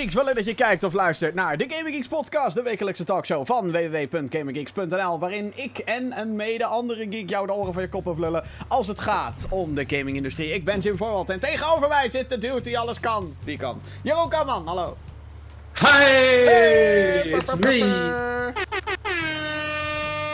Geeks willen dat je kijkt of luistert naar de Gaming Geeks podcast, de wekelijkse talkshow van www.gaminggeeks.nl, waarin ik en een mede andere geek jou de oren van je kop lullen als het gaat om de gamingindustrie. Ik ben Jim Voorwald en tegenover mij zit de dude die alles kan, die kant. Jeroen Kamman, hallo. Hi, Hey, it's me.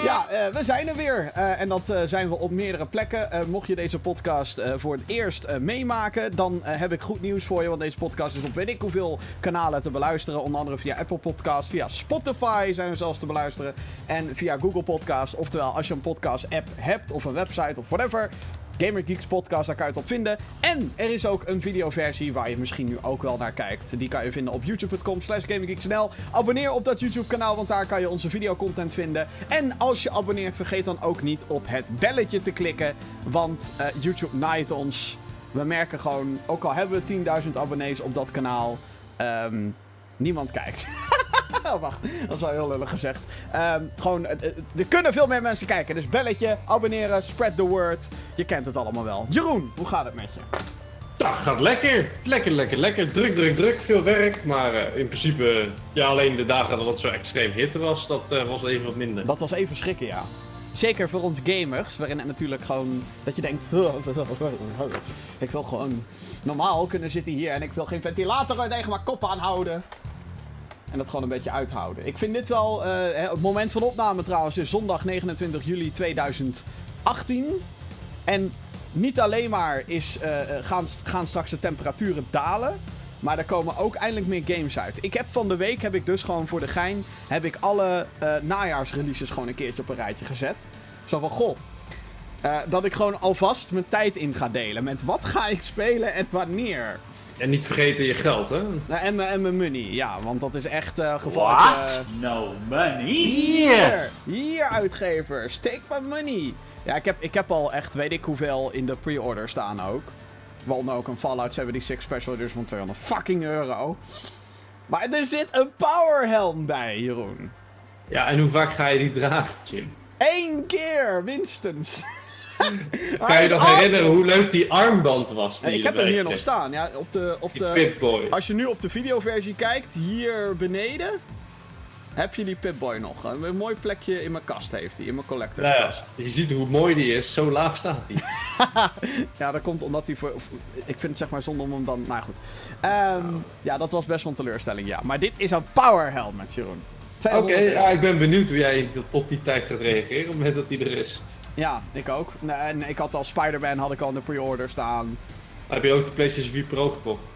Ja, eh, we zijn er weer. Eh, en dat eh, zijn we op meerdere plekken. Mocht je deze podcast voor het eerst meemaken, dan heb ik goed nieuws voor je. Want deze podcast is op weet ik hoeveel kanalen te beluisteren. Onder andere via Apple Podcast, via Spotify zijn we zelfs te beluisteren. En via Google Podcast. Oftewel, als je een podcast app hebt of een website of whatever. Gamer Geeks podcast, daar kan je het op vinden. En er is ook een videoversie waar je misschien nu ook wel naar kijkt. Die kan je vinden op youtube.com slash. Abonneer op dat YouTube kanaal, want daar kan je onze videocontent vinden. En als je abonneert, vergeet dan ook niet op het belletje te klikken. Want eh, YouTube naait ons. We merken gewoon, ook al hebben we 10.000 abonnees op dat kanaal, ehm, niemand kijkt. Oh, wacht, dat is wel heel lullig gezegd. Ehm, gewoon, eh, eh, er kunnen veel meer mensen kijken. Dus belletje, abonneren, spread the word. Je kent het allemaal wel. Jeroen, hoe gaat het met je? Ja, gaat lekker. Lekker, lekker, lekker. Druk, druk, druk. Veel werk. Maar eh, in principe, ja, alleen de dagen dat het zo extreem hitte was, dat was even wat minder. Dat was even schrikken, ja. Zeker voor ons gamers, waarin het natuurlijk gewoon dat je denkt, ik wil gewoon normaal kunnen zitten hier en ik wil geen ventilator tegen mijn kop aanhouden. En dat gewoon een beetje uithouden. Ik vind dit wel, eh, het moment van opname trouwens is zondag 29 juli 2018. En niet alleen maar is, eh, eh, gaan, gaan straks de temperaturen dalen. Maar er komen ook eindelijk meer games uit. Ik heb van de week, heb ik dus gewoon voor de gein, heb ik alle eh najaarsreleases gewoon een keertje op een rijtje gezet. Zo van, goh. dat ik gewoon alvast mijn tijd in ga delen. Met wat ga ik spelen en wanneer. En niet vergeten je geld, hè? Nou, en, mijn- en mijn money, ja. Want dat is echt eh gevaarlijk. eh, What? No money? hier! Hier, uitgever. Steek my money. Ja, ik heb, ik heb al echt weet ik hoeveel in de pre-order staan ook. Waaronder ook een Fallout 76 Special Edition van 200 fucking euro. Maar er zit een powerhelm bij, Jeroen. Ja, en hoe vaak ga je die dragen, Jim? Eén keer, minstens. Kan je nog herinneren hoe leuk die armband was? Die ik heb hem hier nog staan. Ja, op de, op de, Pip-Boy. als je nu op de videoversie kijkt, hier beneden, heb je die Pip-Boy nog. Een, mooi plekje in mijn kast heeft hij, in mijn collector's Nou ja, je ziet hoe mooi die is, zo laag staat hij. Ja, dat komt omdat hij voor. Ik vind het zeg maar zonde om hem dan. Nou goed. Ehm, ja, dat was best wel een teleurstelling, ja. Maar dit is een power helmet, Jeroen. Oké, 200 euro. ja, ik ben benieuwd hoe jij tot- die tijd gaat reageren, op het moment dat die er is. Ja, ik ook. En ik had al Spider-Man had ik al in de pre-order staan. Heb je ook de PlayStation 4 Pro gekocht?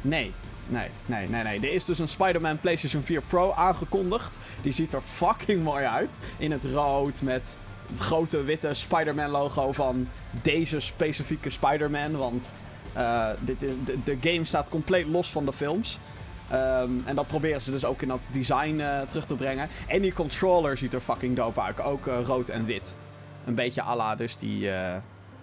Nee. Nee, nee, nee, nee. Er is dus een Spider-Man PlayStation 4 Pro aangekondigd. Die ziet er fucking mooi uit. In het rood met het grote witte Spider-Man logo van deze specifieke Spider-Man. Want eh, dit is, de, de game staat compleet los van de films. Ehm, en dat proberen ze dus ook in dat design eh, terug te brengen. En die controller ziet er fucking dope uit. Ook eh, rood en wit. Een beetje à la dus die, eh,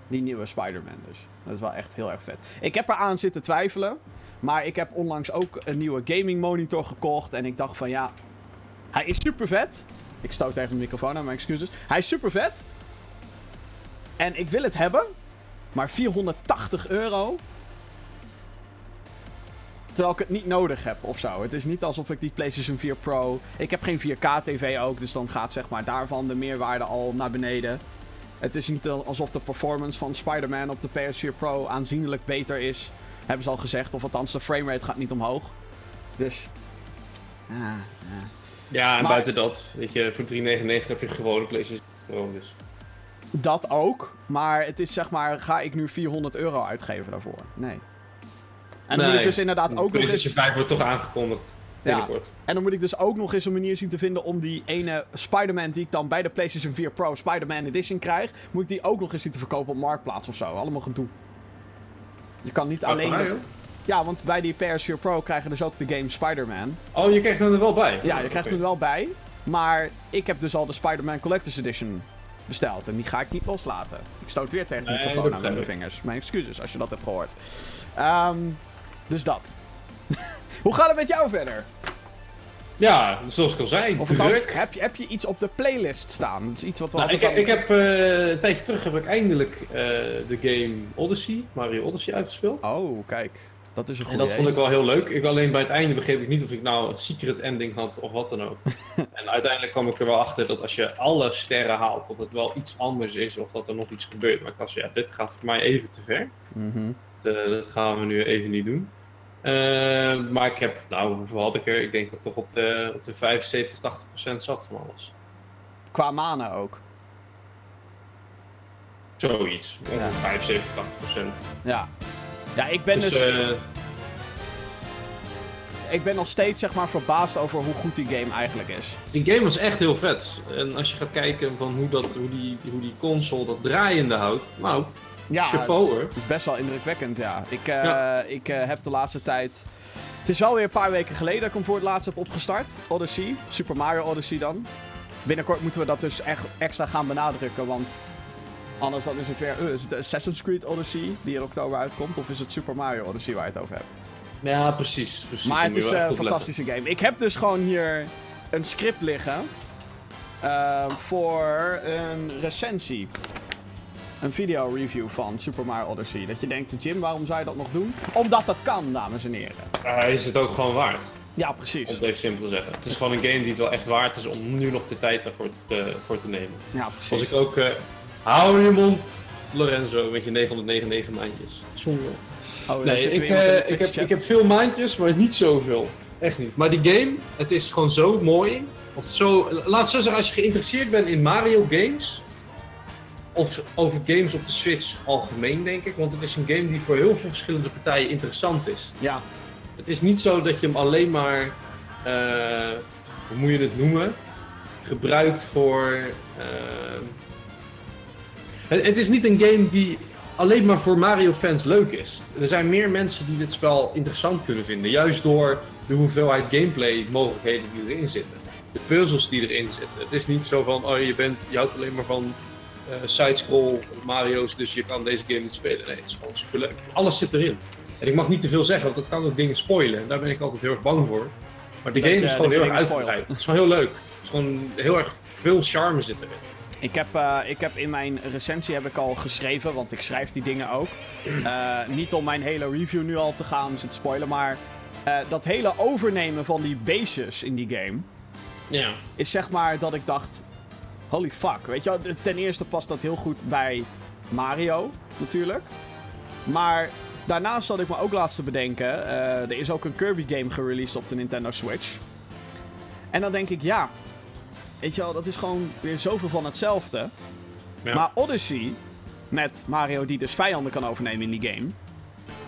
die nieuwe Spider-Man dus. Dat is wel echt heel erg vet. Ik heb eraan zitten twijfelen. Maar ik heb onlangs ook een nieuwe gaming monitor gekocht. En ik dacht van ja, hij is super vet. Ik stoot tegen de microfoon aan, mijn excuses. Hij is super vet. En ik wil het hebben. Maar 480 euro. Terwijl ik het niet nodig heb of zo. Het is niet alsof ik die PlayStation 4 Pro. Ik heb geen 4K TV ook. Dus dan gaat zeg maar daarvan de meerwaarde al naar beneden. Het is niet alsof de performance van Spider-Man op de PS4 Pro aanzienlijk beter is. Hebben ze al gezegd. Of althans, de framerate gaat niet omhoog. Dus. Ah, ja. Ja, en Maar- buiten dat, weet je, voor 3,99 heb je gewoon een PlayStation Pro, dus. Dat ook. Maar het is zeg maar. Ga ik nu 400 euro uitgeven daarvoor? Nee. En dan moet ik dus inderdaad ook nog eens. PlayStation 5 wordt toch aangekondigd, Ja. binnenkort. En dan moet ik dus ook nog eens een manier zien te vinden om die ene Spider-Man die ik dan bij de PlayStation 4 Pro Spider-Man Edition krijg, moet ik die ook nog eens zien te verkopen op Marktplaats of zo. Allemaal gedoe. Je kan niet alleen. Ja, want bij die PS4 Pro krijgen dus ook de game Spider-Man. Oh, je krijgt hem er wel bij? Ja, je krijgt oké. er wel bij. Maar ik heb dus al de Spider-Man Collector's Edition besteld. En die ga ik niet loslaten. Ik stoot weer tegen de Nee, microfoon aan met mijn vingers. Mijn excuses als je dat hebt gehoord. Ehm, dus dat. Hoe gaat het met jou verder? Ja, zoals ik al zei, Of druk. heb je, heb je iets op de playlist staan? Dat is iets wat we Nou, ik, heb eh, een tijdje terug heb ik eindelijk eh, de game Odyssey, Mario Odyssey uitgespeeld. Oh, kijk. Dat is een En goede. dat vond ik wel heel leuk. Ik, alleen bij het einde begreep ik niet of ik nou een secret ending had of wat dan ook. en uiteindelijk kwam ik er wel achter dat als je alle sterren haalt, dat het wel iets anders is of dat er nog iets gebeurt. Maar ik was ja, dit gaat voor mij even te ver. Mhm. Dat, eh, dat gaan we nu even niet doen. Eh, maar ik heb, nou, hoeveel had ik er? Ik denk dat ik toch op de, op de 75, 80 procent zat van alles. Qua mana ook. Zoiets. Ongeveer Ja. 75, 80 procent. Ja. Ja, ik ben dus, Dus, eh, ik ben nog steeds zeg maar verbaasd over hoe goed die game eigenlijk is. die game was echt heel vet. En als je gaat kijken van hoe, dat, hoe, die, hoe die console dat draaiende houdt. Nou, Ja, Chapeau, het het is best wel indrukwekkend, ja. Ik, eh, Ja. ik eh, heb de laatste tijd... Het is wel weer een paar weken geleden dat ik hem voor het laatst heb opgestart. Odyssey. Super Mario Odyssey dan. Binnenkort moeten we dat dus echt extra gaan benadrukken, want... Anders dan is het weer... eh, is het Assassin's Creed Odyssey die in oktober uitkomt? Of is het Super Mario Odyssey waar je het over hebt? ja, precies. precies. Maar het is een letten. fantastische game. Ik heb dus gewoon hier een script liggen voor een recensie. Een video review van Super Mario Odyssey. Dat je denkt, Jim, waarom zou je dat nog doen? Omdat dat kan, dames en heren. Eh, is het ook gewoon waard. Ja, Om precies. het even simpel te zeggen. Het is gewoon een game die het wel echt waard is om nu nog de tijd daarvoor te, voor te nemen. Ja, Als precies. ik ook... eh, hou je mond, Lorenzo, met je 999 maandjes. Zonde. Oh, Nee, ik, eh, ik, heb, ik heb veel maandjes, maar niet zoveel. Echt niet. Maar die game, het is gewoon zo mooi. Of zo, laat zo zeggen, als je geïnteresseerd bent in Mario games. Of over games op de Switch algemeen, denk ik. Want het is een game die voor heel veel verschillende partijen interessant is. Ja, Het is niet zo dat je hem alleen maar, eh, hoe moet je het noemen, gebruikt voor. eh, het, het is niet een game die alleen maar voor Mario-fans leuk is. Er zijn meer mensen die dit spel interessant kunnen vinden, juist door de hoeveelheid gameplay-mogelijkheden die erin zitten. De puzzels die erin zitten. Het is niet zo van, oh je, bent, je houdt alleen maar van sidescroll Mario's, dus je kan deze game niet spelen. Nee, het is gewoon superleuk. Alles zit erin. En ik mag niet te veel zeggen, want dat kan ook dingen spoilen. En daar ben ik altijd heel erg bang voor. Maar de Dat game is gewoon dat je heel erg uitgebreid. Het is gewoon heel leuk. Het is gewoon heel erg veel charme zit erin. Ik heb, eh, ik heb in mijn recensie heb ik al geschreven, want ik schrijf die dingen ook. Eh, niet om mijn hele review nu al te gaan zitten spoilen, maar eh, dat hele overnemen van die bases in die game Ja. is zeg maar dat ik dacht, holy fuck, weet je wel, ten eerste past dat heel goed bij Mario natuurlijk, maar daarnaast zat ik me ook laatst te bedenken, eh, er is ook een Kirby game gereleased op de Nintendo Switch. En dan denk ik, ja, weet je wel, dat is gewoon weer zoveel van hetzelfde. Ja. Maar Odyssey, met Mario die dus vijanden kan overnemen in die game,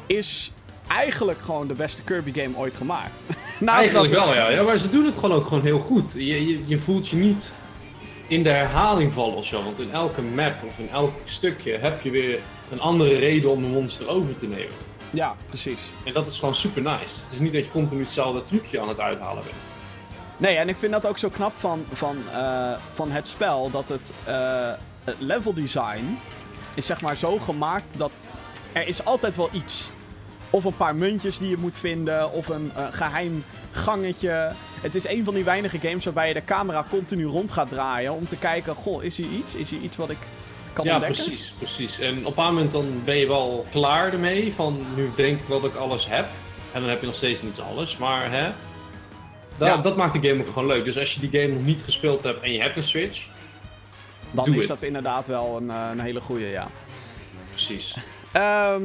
is eigenlijk gewoon de beste Kirby game ooit gemaakt. Eigenlijk dat- wel, ja. ja. Maar ze doen het gewoon ook gewoon heel goed. Je, je, je voelt je niet in de herhaling vallen of zo. Want in elke map of in elk stukje heb je weer een andere reden om een monster over te nemen. Ja, precies. En dat is gewoon super nice. Het is niet dat je continu hetzelfde trucje aan het uithalen bent. Nee, en ik vind dat ook zo knap van, van, eh, van het spel, dat het, het level design is zeg maar zo gemaakt dat er is altijd wel iets. Of een paar muntjes die je moet vinden, of een eh, geheim gangetje. Het is een van die weinige games waarbij je de camera continu rond gaat draaien om te kijken, goh, is hier iets? Is hier iets wat ik kan ja, ontdekken? precies, precies. En op een moment dan ben je wel klaar ermee. Van nu denk ik wel dat ik alles heb. En dan heb je nog steeds niet alles. Maar hè, da- Ja. dat maakt de game ook gewoon leuk. Dus als je die game nog niet gespeeld hebt en je hebt een Switch. Dan is dat inderdaad wel een, eh, een hele goeie, ja. Precies. Ehm,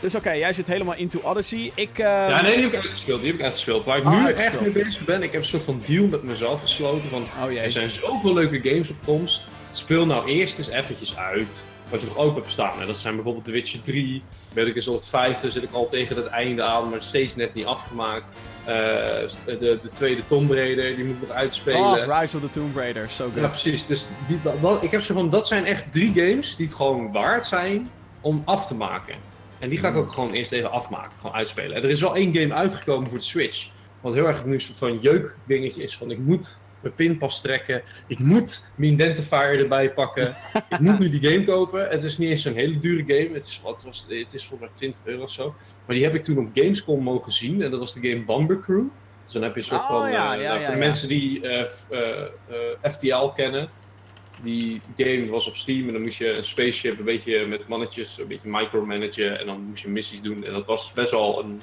dus oké, jij zit helemaal into Odyssey. Ik, ehm, Ja, nee, die heb ik uitgespeeld. Die heb ik uitgespeeld. Waar ik Oh, nu uitgespeeld. echt mee bezig ben, ik heb een soort van deal met mezelf gesloten. Van, Oh jee. er zijn zoveel leuke games op komst. Speel nou eerst eens eventjes uit wat je nog open hebt staan. En dat zijn bijvoorbeeld The Witcher 3. Ben ik in soort vijfde, zit ik al tegen het einde aan, maar steeds net niet afgemaakt. Eh, de, de tweede Tomb Raider, die moet ik nog uitspelen. Oh, Rise of the Tomb Raider, so good. Ja, precies. Dus die, dat, dat- ik heb zo van, dat zijn echt drie games die het gewoon waard zijn om af te maken. En die ga ik ook gewoon eerst even afmaken, gewoon uitspelen. En er is wel één game uitgekomen voor de Switch. Wat heel erg nu een soort van jeukdingetje is van ik moet mijn pinpas trekken. Ik moet mijn identifier erbij pakken. ik moet nu die game kopen. Het is niet eens zo'n hele dure game. Het is, wat was, het is voor maar 20 euro of zo. Maar die heb ik toen op Gamescom mogen zien. En dat was de game Bomber Crew. Dus dan heb je een soort Oh, van... ja, eh, ja, nou, ja, voor de mensen die eh, f- eh, FTL kennen. Die game was op Steam en dan moest je een spaceship een beetje met mannetjes, een beetje micromanagen en dan moest je missies doen. En dat was best wel een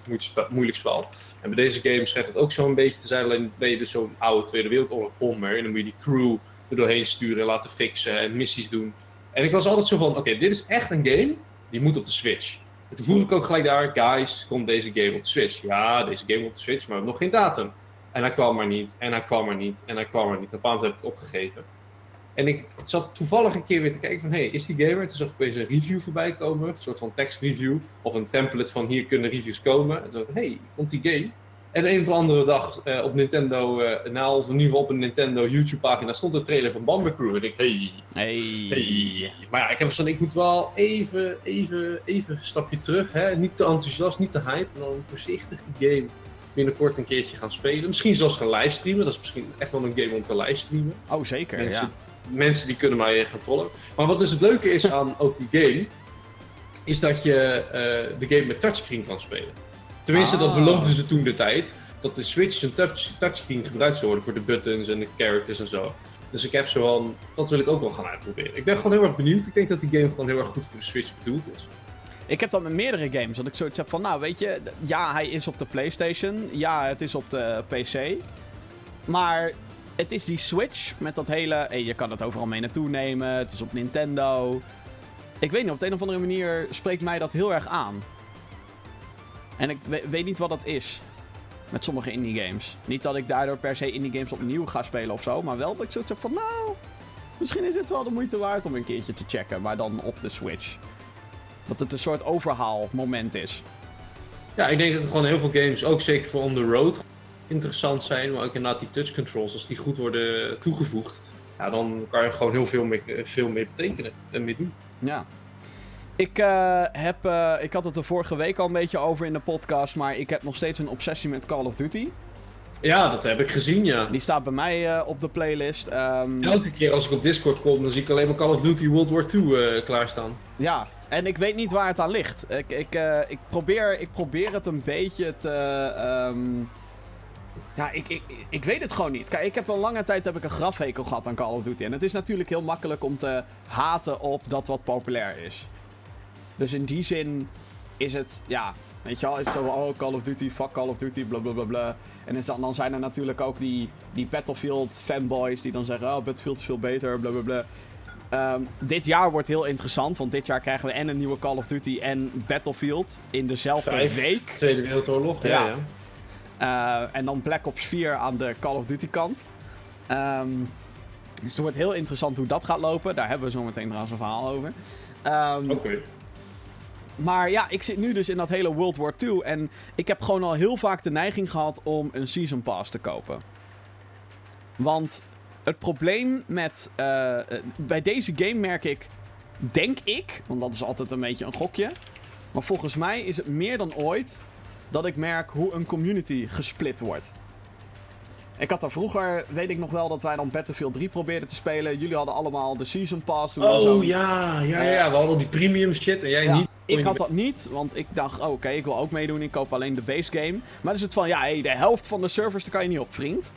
moeilijk spel. En bij deze game schijnt het ook zo een beetje te zijn, alleen ben je dus zo'n oude Tweede Wereldoorlog bomber en dan moet je die crew er doorheen sturen, laten fixen en missies doen. En ik was altijd zo van, oké, dit is echt een game, die moet op de Switch. En toen vroeg ik ook gelijk daar, guys, komt deze game op de Switch? Ja, deze game op de Switch, maar we hebben nog geen datum. En hij kwam maar niet, en hij kwam maar niet, en hij kwam maar niet. Op een heb het opgegeven. En ik zat toevallig een keer weer te kijken van, hey, is die gamer? Toen zag ik opeens een review voorbij komen, een soort van tekstreview, of een template van hier kunnen reviews komen. En toen dacht ik, hey, komt die game? En een of andere dag uh, op Nintendo, uh, nou, of in ieder geval op een Nintendo YouTube-pagina, stond de trailer van Bumper Crew. En ik hey, hey, hey. Maar ja, ik heb zo'n, ik moet wel even, even, even een stapje terug. Hè? Niet te enthousiast, niet te hype. En dan voorzichtig die game binnenkort een keertje gaan spelen. Misschien zelfs gaan livestreamen. Dat is misschien echt wel een game om te livestreamen. Oh, zeker, mensen, ja. Mensen die kunnen mij gaan trollen. Maar wat dus het leuke is aan ook die game, is dat je uh, de game met touchscreen kan spelen. Tenminste, dat ah. beloofden ze toen de tijd. Dat de Switch een touch, touchscreen gebruikt zou worden voor de buttons en de characters en zo. Dus ik heb zo van, dat wil ik ook wel gaan uitproberen. Ik ben gewoon heel erg benieuwd. Ik denk dat die game gewoon heel erg goed voor de Switch bedoeld is. Ik heb dat met meerdere games. Dat ik zoiets heb van, nou weet je, ja, hij is op de PlayStation. Ja, het is op de PC. Maar het is die Switch met dat hele. Hey, je kan het overal mee naartoe nemen. Het is op Nintendo. Ik weet niet, op de een of andere manier spreekt mij dat heel erg aan. En ik weet niet wat dat is. Met sommige indie games. Niet dat ik daardoor per se indie games opnieuw ga spelen of zo. Maar wel dat ik zoiets heb van nou. Misschien is dit wel de moeite waard om een keertje te checken. Maar dan op de Switch. Dat het een soort overhaalmoment is. Ja, ik denk dat er gewoon heel veel games, ook zeker voor on the road, interessant zijn. Maar ook inderdaad die touch controls, als die goed worden toegevoegd. Ja, dan kan je gewoon heel veel meer, veel meer betekenen en meer doen. Ja. Ik, uh, heb, uh, ik had het er vorige week al een beetje over in de podcast, maar ik heb nog steeds een obsessie met Call of Duty. Ja, dat heb ik gezien, ja. Die staat bij mij uh, op de playlist. Um... Elke keer als ik op Discord kom, dan zie ik alleen maar Call of Duty World War II klaarstaan. Ja, en ik weet niet waar het aan ligt. Ik, ik, ik, probeer, ik probeer het een beetje te... Um... Ja, ik, ik, ik weet het gewoon niet. Kijk, ik heb een lange tijd heb ik een grafhekel gehad aan Call of Duty. En het is natuurlijk heel makkelijk om te haten op dat wat populair is. Dus in die zin is het, ja, weet je wel, is het zo oh, Call of Duty, fuck Call of Duty, bla bla bla bla. En dan, dan zijn er natuurlijk ook die, die Battlefield fanboys die dan zeggen, oh, Battlefield is veel beter, bla bla bla. Ehm, dit jaar wordt heel interessant, want dit jaar krijgen we en een nieuwe Call of Duty en Battlefield in dezelfde Vijf, week. Tweede Wereldoorlog, ja. ja. Uh, en dan Black Ops 4 aan de Call of Duty kant. Um, dus het wordt heel interessant hoe dat gaat lopen. Daar hebben we zo meteen trouwens een verhaal over. Um, Oké. Maar ja, ik zit nu dus in dat hele World War II. En ik heb gewoon al heel vaak de neiging gehad om een Season Pass te kopen. Want het probleem met. Uh, bij deze game merk ik. Denk ik, want dat is altijd een beetje een gokje. Maar volgens mij is het meer dan ooit dat ik merk hoe een community gesplit wordt. Ik had er vroeger, weet ik nog wel, dat wij dan Battlefield 3 probeerden te spelen. Jullie hadden allemaal de Season Pass. oh zo... ja, ja, ja. We hadden die premium shit en jij niet. Ik had dat niet, want ik dacht, oh, oké, ik wil ook meedoen. Ik koop alleen de base game. Maar dan is het van, ja, hey, de helft van de servers, daar kan je niet op, vriend.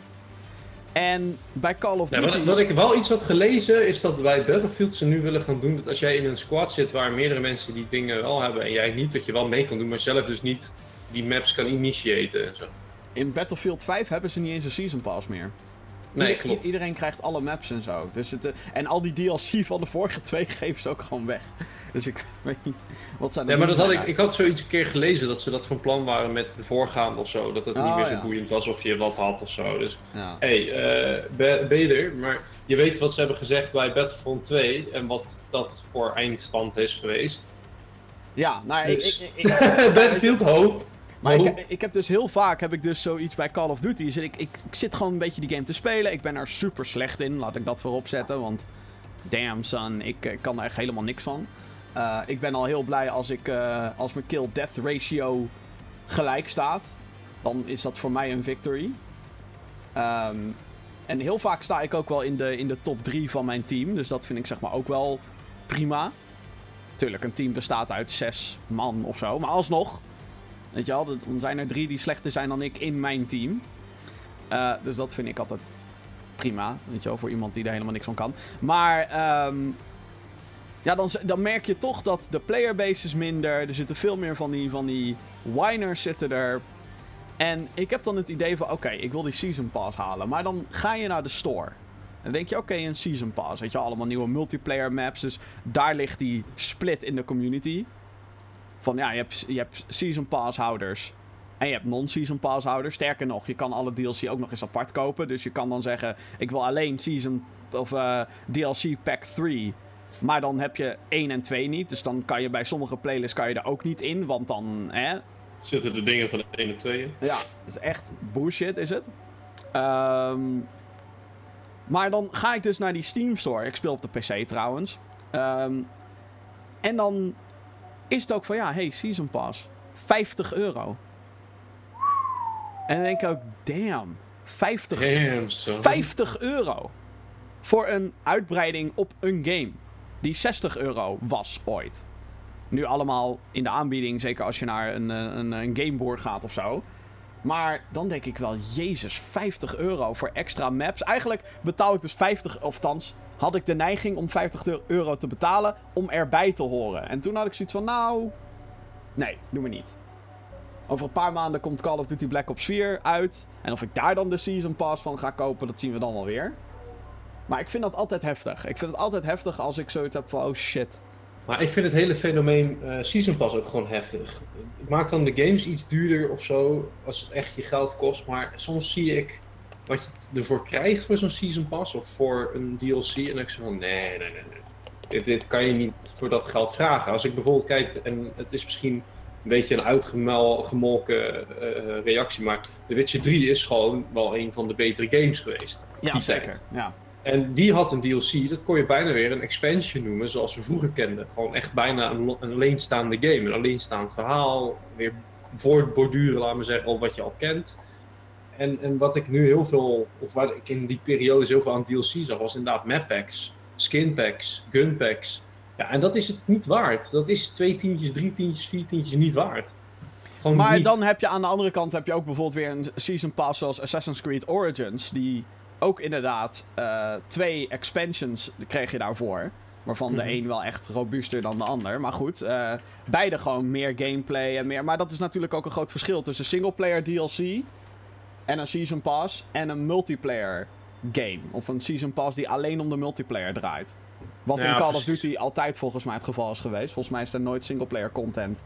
En bij Call of Duty... Ja, wat, wat, ik wel iets had gelezen, is dat bij Battlefield ze nu willen gaan doen... dat als jij in een squad zit waar meerdere mensen die dingen wel hebben en jij niet... dat je wel mee kan doen, maar zelf dus niet die maps kan initiëren en zo. In Battlefield 5 hebben ze niet eens een Season Pass meer. Nee, klopt. Iedereen krijgt alle maps en zo. Dus het, eh, en al die DLC van de vorige twee geven ze ook gewoon weg. Dus ik weet niet wat zijn Ja, maar dat had ik, ik had zoiets een keer gelezen dat ze dat van plan waren met de voorgaande of zo. Dat het niet oh, meer zo boeiend was of je wat had of zo. Dus ja. hey, uh, beter. Maar je weet wat ze hebben gezegd bij Battlefront 2 en wat dat voor eindstand is geweest. Ja, nou, dus. ik, ik, ik, Battlefield hoop. Maar ik, ik, heb dus heel vaak heb ik dus zoiets bij Call of Duty. Dus ik, ik, zit gewoon een beetje die game te spelen. Ik ben er super slecht in, laat ik dat voorop zetten. Want damn son, ik, kan er echt helemaal niks van. Uh, ik ben al heel blij als, ik, uh, als mijn kill-death ratio gelijk staat. Dan is dat voor mij een victory. Um, en heel vaak sta ik ook wel in de, in de top 3 van mijn team. Dus dat vind ik zeg maar ook wel prima. Tuurlijk, een team bestaat uit zes man of zo. Maar alsnog, Weet je wel, dan zijn er drie die slechter zijn dan ik in mijn team. Uh, dus dat vind ik altijd prima. Weet je wel, voor iemand die er helemaal niks van kan. Maar ehm, ja, dan, dan merk je toch dat de playerbase is minder. Er zitten veel meer van die, van die whiners zitten er. En ik heb dan het idee van, oké, ik wil die Season Pass halen. Maar dan ga je naar de store. En dan denk je, oké, een Season Pass. Weet je, allemaal nieuwe multiplayer maps. Dus daar ligt die split in de community. Van ja, je hebt, je hebt Season Pass houders. En je hebt non-Season Pass houders. Sterker nog, je kan alle DLC ook nog eens apart kopen. Dus je kan dan zeggen, ik wil alleen Season of eh, DLC Pack 3. Maar dan heb je 1 en 2 niet. Dus dan kan je bij sommige playlists kan je er ook niet in. Want dan, hè, Zitten de dingen van de 1 en 2 ja, dat is echt bullshit, is het. Ehm, maar dan ga ik dus naar die Steam Store. Ik speel op de PC trouwens. Ehm, en dan is het ook van, ja, hey, Season Pass. 50 euro. En dan denk ik ook, damn. 50, Damn, zo. 50 euro. Voor een uitbreiding op een game. Die 60 euro was ooit. Nu allemaal in de aanbieding, zeker als je naar een, eh, een, een gameboard gaat of zo. Maar dan denk ik wel, jezus, 50 euro voor extra maps. Eigenlijk betaal ik dus 50, of thans, had ik de neiging om 50 euro te betalen om erbij te horen. En toen had ik zoiets van, nou, nee, doe me niet. Over een paar maanden komt Call of Duty Black Ops 4 uit. En of ik daar dan de Season Pass van ga kopen, dat zien we dan wel weer. Maar ik vind dat altijd heftig. Ik vind het altijd heftig als ik zoiets heb van, oh shit. Maar ik vind het hele fenomeen eh, Season Pass ook gewoon heftig. Het maakt dan de games iets duurder of zo, als het echt je geld kost. Maar soms zie ik wat je ervoor krijgt voor zo'n Season Pass of voor een DLC. En dan ik zo van, nee, nee, nee, nee. Dit, dit kan je niet voor dat geld vragen. Als ik bijvoorbeeld kijk, en het is misschien een beetje een uitgemolken eh, reactie, maar The Witcher 3 is gewoon wel een van de betere games geweest. Ja, Die zeker. tijd. Ja. En die had een DLC, dat kon je bijna weer een expansion noemen, zoals we vroeger kenden. Gewoon echt bijna een, een alleenstaande game, een alleenstaand verhaal. Weer voortborduren, laten we zeggen, op wat je al kent. En, en wat ik nu heel veel, of wat ik in die periode heel veel aan DLC zag, was inderdaad map packs, skin packs, gun packs. Ja, en dat is het niet waard. Dat is twee tientjes, drie tientjes, vier tientjes niet waard. Gewoon Maar niet. dan heb je aan de andere kant heb je ook bijvoorbeeld weer een Season Pass zoals Assassin's Creed Origins. Die ook inderdaad eh, twee expansions kreeg je daarvoor. Waarvan de Mhm. een wel echt robuuster dan de ander. Maar goed, eh, beide gewoon meer gameplay en meer. Maar dat is natuurlijk ook een groot verschil tussen singleplayer DLC en een Season Pass en een multiplayer game. Of een Season Pass die alleen om de multiplayer draait. Wat Ja, in Call of. Duty altijd volgens mij het geval is geweest. Volgens mij is er nooit singleplayer content.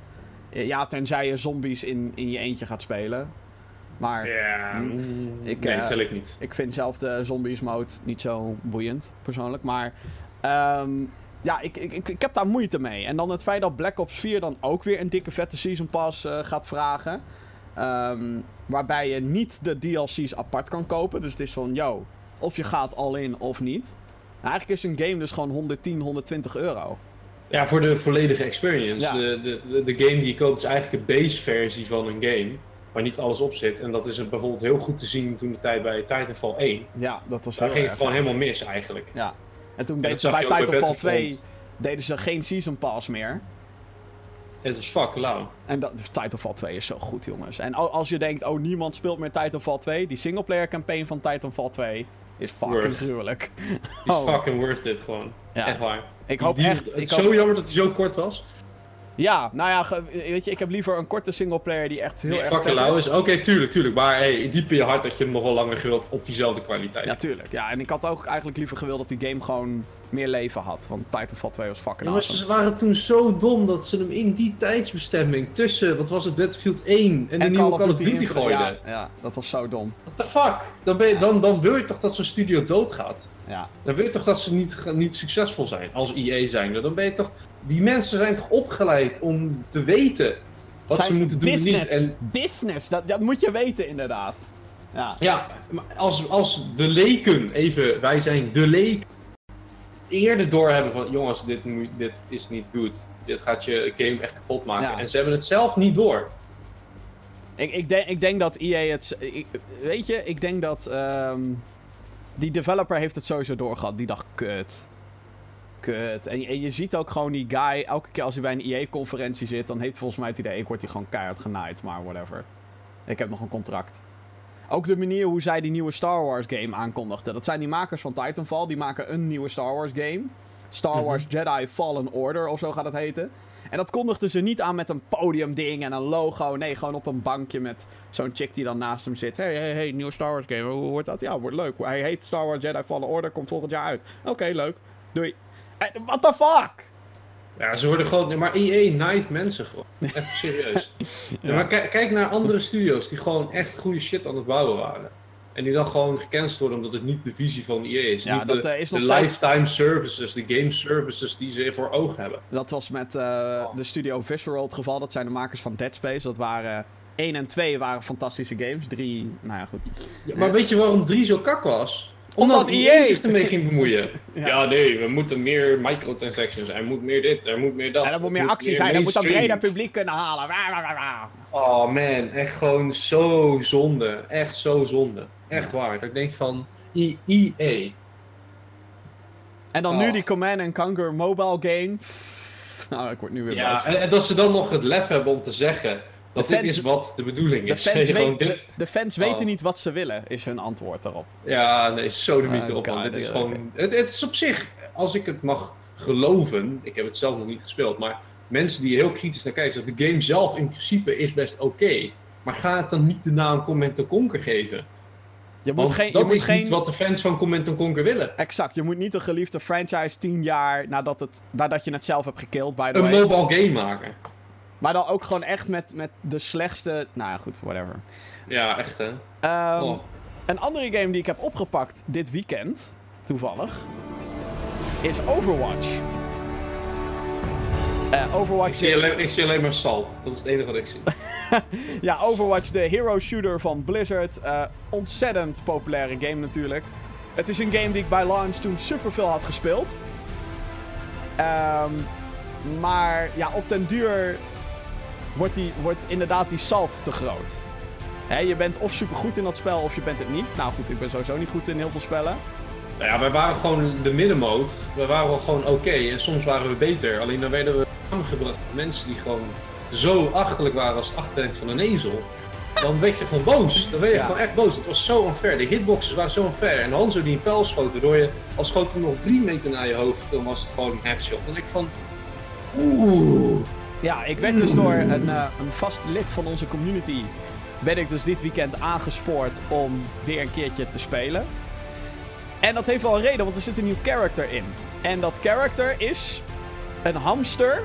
Ja, tenzij je zombies in, in je eentje gaat spelen. Maar Ja, Hm. mm, Ik, nee, eh, tel ik niet. ik vind zelf de zombies mode niet zo boeiend, persoonlijk. Maar ehm, ja, ik, ik, ik, ik heb daar moeite mee. En dan het feit dat Black Ops 4 dan ook weer een dikke vette Season Pass eh, gaat vragen. Ehm, waarbij je niet de DLC's apart kan kopen. Dus het is van, yo, of je gaat all in of niet. Nou, eigenlijk is een game dus gewoon 110, 120 euro. Ja, voor de volledige experience. Ja. De, de, de, game die je koopt is eigenlijk een base versie van een game. Waar niet alles op zit. En dat is bijvoorbeeld heel goed te zien toen de tijd bij Titanfall 1. Ja, dat was Daar heel ging het gewoon helemaal mis eigenlijk. Ja. En toen En deden ze bij Titanfall 2 Battlefront. deden ze geen Season Pass meer. Het was fuck lauw. En dat, Titanfall 2 is zo goed, jongens. En al- als je denkt, oh, niemand speelt meer Titanfall 2... die singleplayer campaign van Titanfall 2 is fucking gruwelijk. Die is Oh. fucking worth it gewoon. Ja. Echt waar. Ik hoop echt... Het is hoop- zo jammer dat hij zo kort was. Ja, nou ja, weet je, ik heb liever een korte singleplayer die echt heel erg fucking lauw is. Oké, tuurlijk, tuurlijk. Maar hey, diep in je hart dat je hem nog wel langer wilt op diezelfde kwaliteit. Ja, tuurlijk. Ja, en ik had ook eigenlijk liever gewild dat die game gewoon meer leven had. Want Titanfall 2 was fucking Ja, maar awesome. ze waren toen zo dom dat ze hem in die tijdsbestemming tussen, wat was het, Battlefield 1 en de nieuwe Call of Duty gooiden. Ja, ja, dat was zo dom. What the fuck? Dan, ben je, dan, dan wil je toch dat zo'n studio doodgaat? Ja. Dan wil je toch dat ze niet, niet succesvol zijn als EA zijn? Dan ben je toch... Die mensen zijn toch opgeleid om te weten wat Zijn ze moeten doen en business, niet. En Business, dat, dat moet je weten inderdaad. Ja. ja, maar als, als de leken, even, wij zijn de leken, eerder doorhebben van... Jongens, dit, dit is niet goed. Dit gaat je game echt kapot maken. Ja. En ze hebben het zelf niet door. Ik, ik, denk, ik denk dat EA het... ik- weet je, ik denk dat... ehm, die developer heeft het sowieso doorgehad. Die dacht, kut. Kut. En, je- en je ziet ook gewoon die guy... Elke keer als hij bij een EA-conferentie zit... Dan heeft volgens mij het idee... Ik word hier gewoon keihard genaaid. Maar whatever. Ik heb nog een contract. Ook de manier hoe zij die nieuwe Star Wars game aankondigden. Dat zijn die makers van Titanfall. Die maken een nieuwe Star Wars game. Star Mhm. Wars Jedi Fallen Order of zo gaat het heten. En dat kondigden ze niet aan met een podiumding en een logo. Nee, gewoon op een bankje met zo'n chick die dan naast hem zit. Hey, hey, hey, nieuwe Star Wars game. Hoe wordt dat? Ja, wordt leuk. Hij heet Star Wars Jedi Fallen Order. Komt volgend jaar uit. Oké, leuk. Doei. Eh, What the fuck? Ja, ze worden gewoon... Maar EA naait mensen gewoon. Even serieus. Ja, maar kijk naar andere studio's die gewoon echt goede shit aan het bouwen waren. En die dan gewoon gecanceld worden omdat het niet de visie van EA is. Ja, niet dat, de, eh, de steeds- lifetime services, de game services die ze voor ogen hebben. Dat was met eh, de studio Visceral het geval. Dat zijn de makers van Dead Space. Dat waren... 1 en 2 waren fantastische games. 3, nou ja, goed. Ja, maar weet je waarom 3 zo kak was? Omdat EA zich ermee ging bemoeien. Ja. ja. nee, we moeten meer microtransactions. Er moet meer dit, er moet meer dat. En er moet meer actie zijn. Er moet mainstream. breder publiek kunnen halen. Oh man, echt gewoon zo zonde. Echt zo zonde. Echt waar. Dat ik denk van E- EA. En dan Oh. nu die Command Conquer mobile game. Nou, ik word nu weer Ja, en, en dat ze dan nog het lef hebben om te zeggen dat De dit fans- is wat de bedoeling De is. fans, Gewoon weet- dit- de, fans Oh. weten niet wat ze willen, is hun antwoord daarop. Ja, nee, zo de Ah, mythe op. Dit is gewoon, het, het is op zich, als ik het mag geloven, ik heb het zelf nog niet gespeeld, maar mensen die heel kritisch naar kijken, zeggen de game zelf in principe is best oké. maar ga het dan niet de naam Comment Conquer geven. Je moet geen. Je dat moet is geen niet wat de fans van Comment Conquer willen. Exact, je moet niet een geliefde franchise tien jaar nadat, het, nadat je het zelf hebt gekild, by the Een way. mobile game maken. Maar dan ook gewoon echt met, met de slechtste. Nou ja, goed, whatever. Ja, echt hè. Ehm, Oh. Een andere game die ik heb opgepakt dit weekend, toevallig, is Overwatch. Eh, Overwatch Ik zie, alleen, ik zie alleen maar salt. Dat is het enige wat ik zie. Ja, Overwatch, de hero shooter van Blizzard. Eh, ontzettend populaire game natuurlijk. Het is een game die ik bij launch toen superveel had gespeeld. Ehm, maar ja, op den duur wordt, die, wordt inderdaad die salt te groot. Je bent of supergoed in dat spel of je bent het niet. Nou goed, ik ben sowieso niet goed in heel veel spellen. Nou ja, wij waren gewoon de middenmoot. We waren wel gewoon oké en soms waren we beter. Alleen dan werden we samengebracht met mensen die gewoon zo achterlijk waren als het achterend van een ezel. Dan werd je gewoon boos. Dan werd je Ja. gewoon echt boos. Het was zo unfair. De hitboxes waren zo unfair. En Hanzo die een pijl schoot, waardoor je al schoot er nog drie meter naar je hoofd, dan was het gewoon een headshot. Dan denk ik van, oeh. Ja, ik werd dus door een, eh, een vast lid van onze community. Ben ik dus dit weekend aangespoord om weer een keertje te spelen. En dat heeft wel een reden, want er zit een nieuw character in. En dat character is een hamster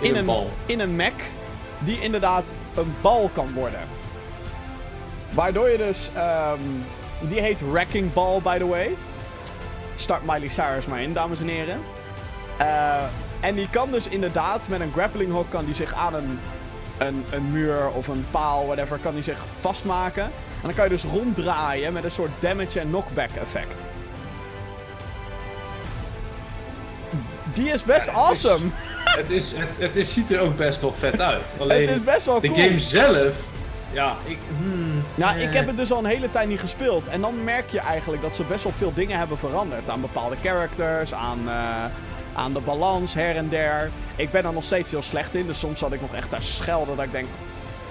In een bal. in een mech die inderdaad een bal kan worden. Waardoor je dus, ehm, die heet Wrecking Ball by the way. Start Miley Cyrus maar in, dames en heren. Eh, en die kan dus inderdaad met een grappling hook kan die zich aan een, een, een muur of een paal, whatever, kan die zich vastmaken. En dan kan je dus ronddraaien met een soort damage en knockback effect. Die is best Ja, het is- awesome. Het, is, het, het is, ziet er ook best wel vet uit. Alleen Het is best wel de cool. game zelf, ja, ik... hmm, Nou, eh. ik heb het dus al een hele tijd niet gespeeld. En dan merk je eigenlijk dat ze best wel veel dingen hebben veranderd. Aan bepaalde characters, aan, eh, aan de balans her en der. Ik ben er nog steeds heel slecht in. Dus soms zat ik nog echt te schelden dat ik denk,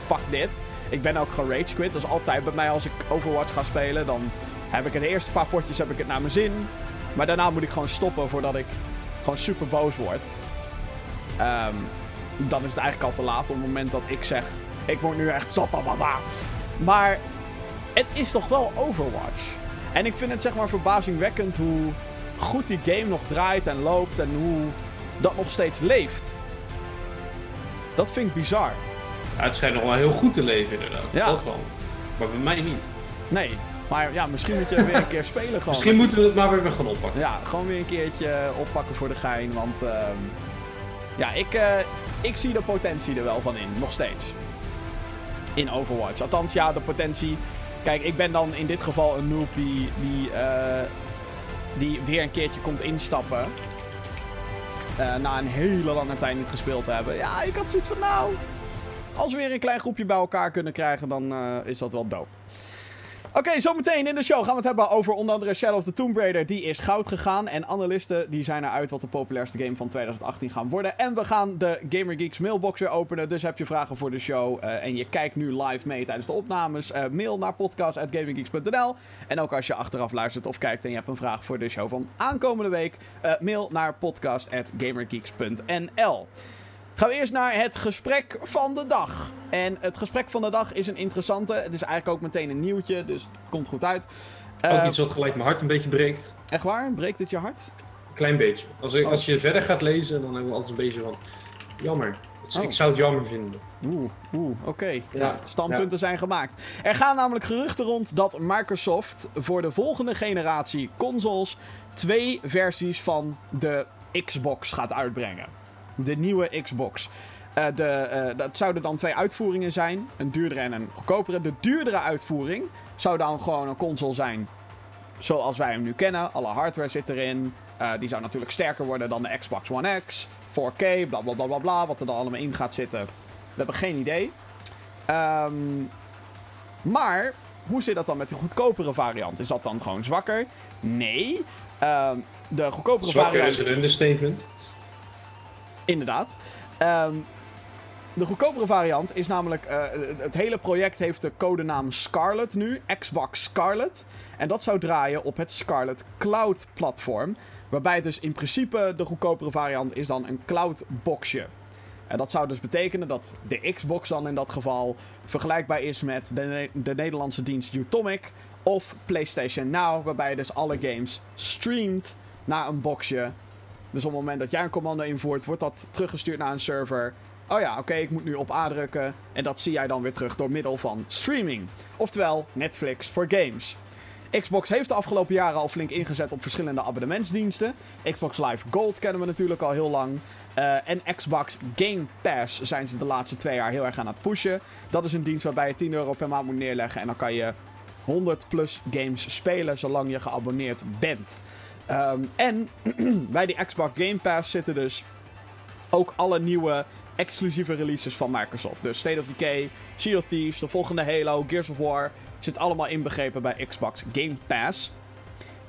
fuck dit. Ik ben ook gerage quit. Dat is altijd bij mij als ik Overwatch ga spelen. Dan heb ik het eerste paar potjes heb ik het naar mijn zin. Maar daarna moet ik gewoon stoppen voordat ik gewoon super boos word. Ehm, dan is het eigenlijk al te laat op het moment dat ik zeg... Ik moet nu echt stoppen, mama. Maar het is toch wel Overwatch. En ik vind het zeg maar verbazingwekkend hoe goed die game nog draait en loopt en hoe dat nog steeds leeft. Dat vind ik bizar. Ja, het schijnt nog wel heel goed te leven inderdaad. Ja. Dat wel. Maar bij mij niet. Nee, maar ja, misschien moet je weer een keer spelen gewoon. Misschien moeten we het maar weer gaan oppakken. Ja, gewoon weer een keertje oppakken voor de gein. Want ehm, ja, ik, eh, ik zie de potentie er wel van in. Nog steeds. In Overwatch. Althans, ja, de potentie. Kijk, ik ben dan in dit geval een noob die, die, eh, die weer een keertje komt instappen. Eh, na een hele lange tijd niet gespeeld te hebben. Ja, ik had zoiets van, nou... Als we weer een klein groepje bij elkaar kunnen krijgen, dan is dat wel dope. Oké, zometeen in de show gaan we het hebben over onder andere Shadow of the Tomb Raider. Die is goud gegaan. En analisten die zijn eruit wat de populairste game van 2018 gaan worden. En we gaan de Gamer Geeks mailbox weer openen. Dus heb je vragen voor de show uh, en je kijkt nu live mee tijdens de opnames. Uh, mail naar podcast.gaminggeeks.nl En ook als je achteraf luistert of kijkt en je hebt een vraag voor de show van aankomende week. Uh, mail naar podcast.gamergeeks.nl Gaan we eerst naar het gesprek van de dag. En het gesprek van de dag is een interessante. Het is eigenlijk ook meteen een nieuwtje, dus het komt goed uit. Ook uh, iets wat gelijk mijn hart een beetje breekt. Echt waar? Breekt het je hart? Klein beetje. Als, ik, oh. als je verder gaat lezen, dan hebben we altijd een beetje van... Jammer. Oh. Ik zou het jammer vinden. Oeh, oeh, oké. Okay. Ja, standpunten ja. zijn gemaakt. Er gaan namelijk geruchten rond dat Microsoft voor de volgende generatie consoles twee versies van de Xbox gaat uitbrengen de nieuwe Xbox. Uh, de, uh, dat zouden dan twee uitvoeringen zijn. Een duurdere en een goedkopere. De duurdere uitvoering zou dan gewoon een console zijn zoals wij hem nu kennen. Alle hardware zit erin. Uh, die zou natuurlijk sterker worden dan de Xbox One X. 4K, bla bla bla bla bla. Wat er dan allemaal in gaat zitten. We hebben geen idee. Um, maar hoe zit dat dan met de goedkopere variant? Is dat dan gewoon zwakker? Nee. Um, de goedkopere zwakker variant. Zwakker is een understatement. Inderdaad. Um, de goedkopere variant is namelijk. Uh, het hele project heeft de codenaam Scarlet nu. Xbox Scarlet. En dat zou draaien op het Scarlet Cloud platform. Waarbij dus in principe de goedkopere variant is dan een cloud boxje. En dat zou dus betekenen dat de Xbox dan in dat geval vergelijkbaar is met de, de Nederlandse dienst Utomic of PlayStation Now, waarbij je dus alle games streamt naar een boxje dus op het moment dat jij een commando invoert, wordt dat teruggestuurd naar een server. Oh ja, oké, ik moet nu op A drukken. En dat zie jij dan weer terug door middel van streaming. Oftewel Netflix voor games. Xbox heeft de afgelopen jaren al flink ingezet op verschillende abonnementsdiensten. Xbox Live Gold kennen we natuurlijk al heel lang. Uh, en Xbox Game Pass zijn ze de laatste twee jaar heel erg aan het pushen. Dat is een dienst waarbij je 10 euro per maand moet neerleggen. En dan kan je 100 plus games spelen zolang je geabonneerd bent. Um, en bij die Xbox Game Pass zitten dus ook alle nieuwe exclusieve releases van Microsoft. Dus State of Decay, Sea of Thieves, de volgende Halo, Gears of War. Zit allemaal inbegrepen bij Xbox Game Pass.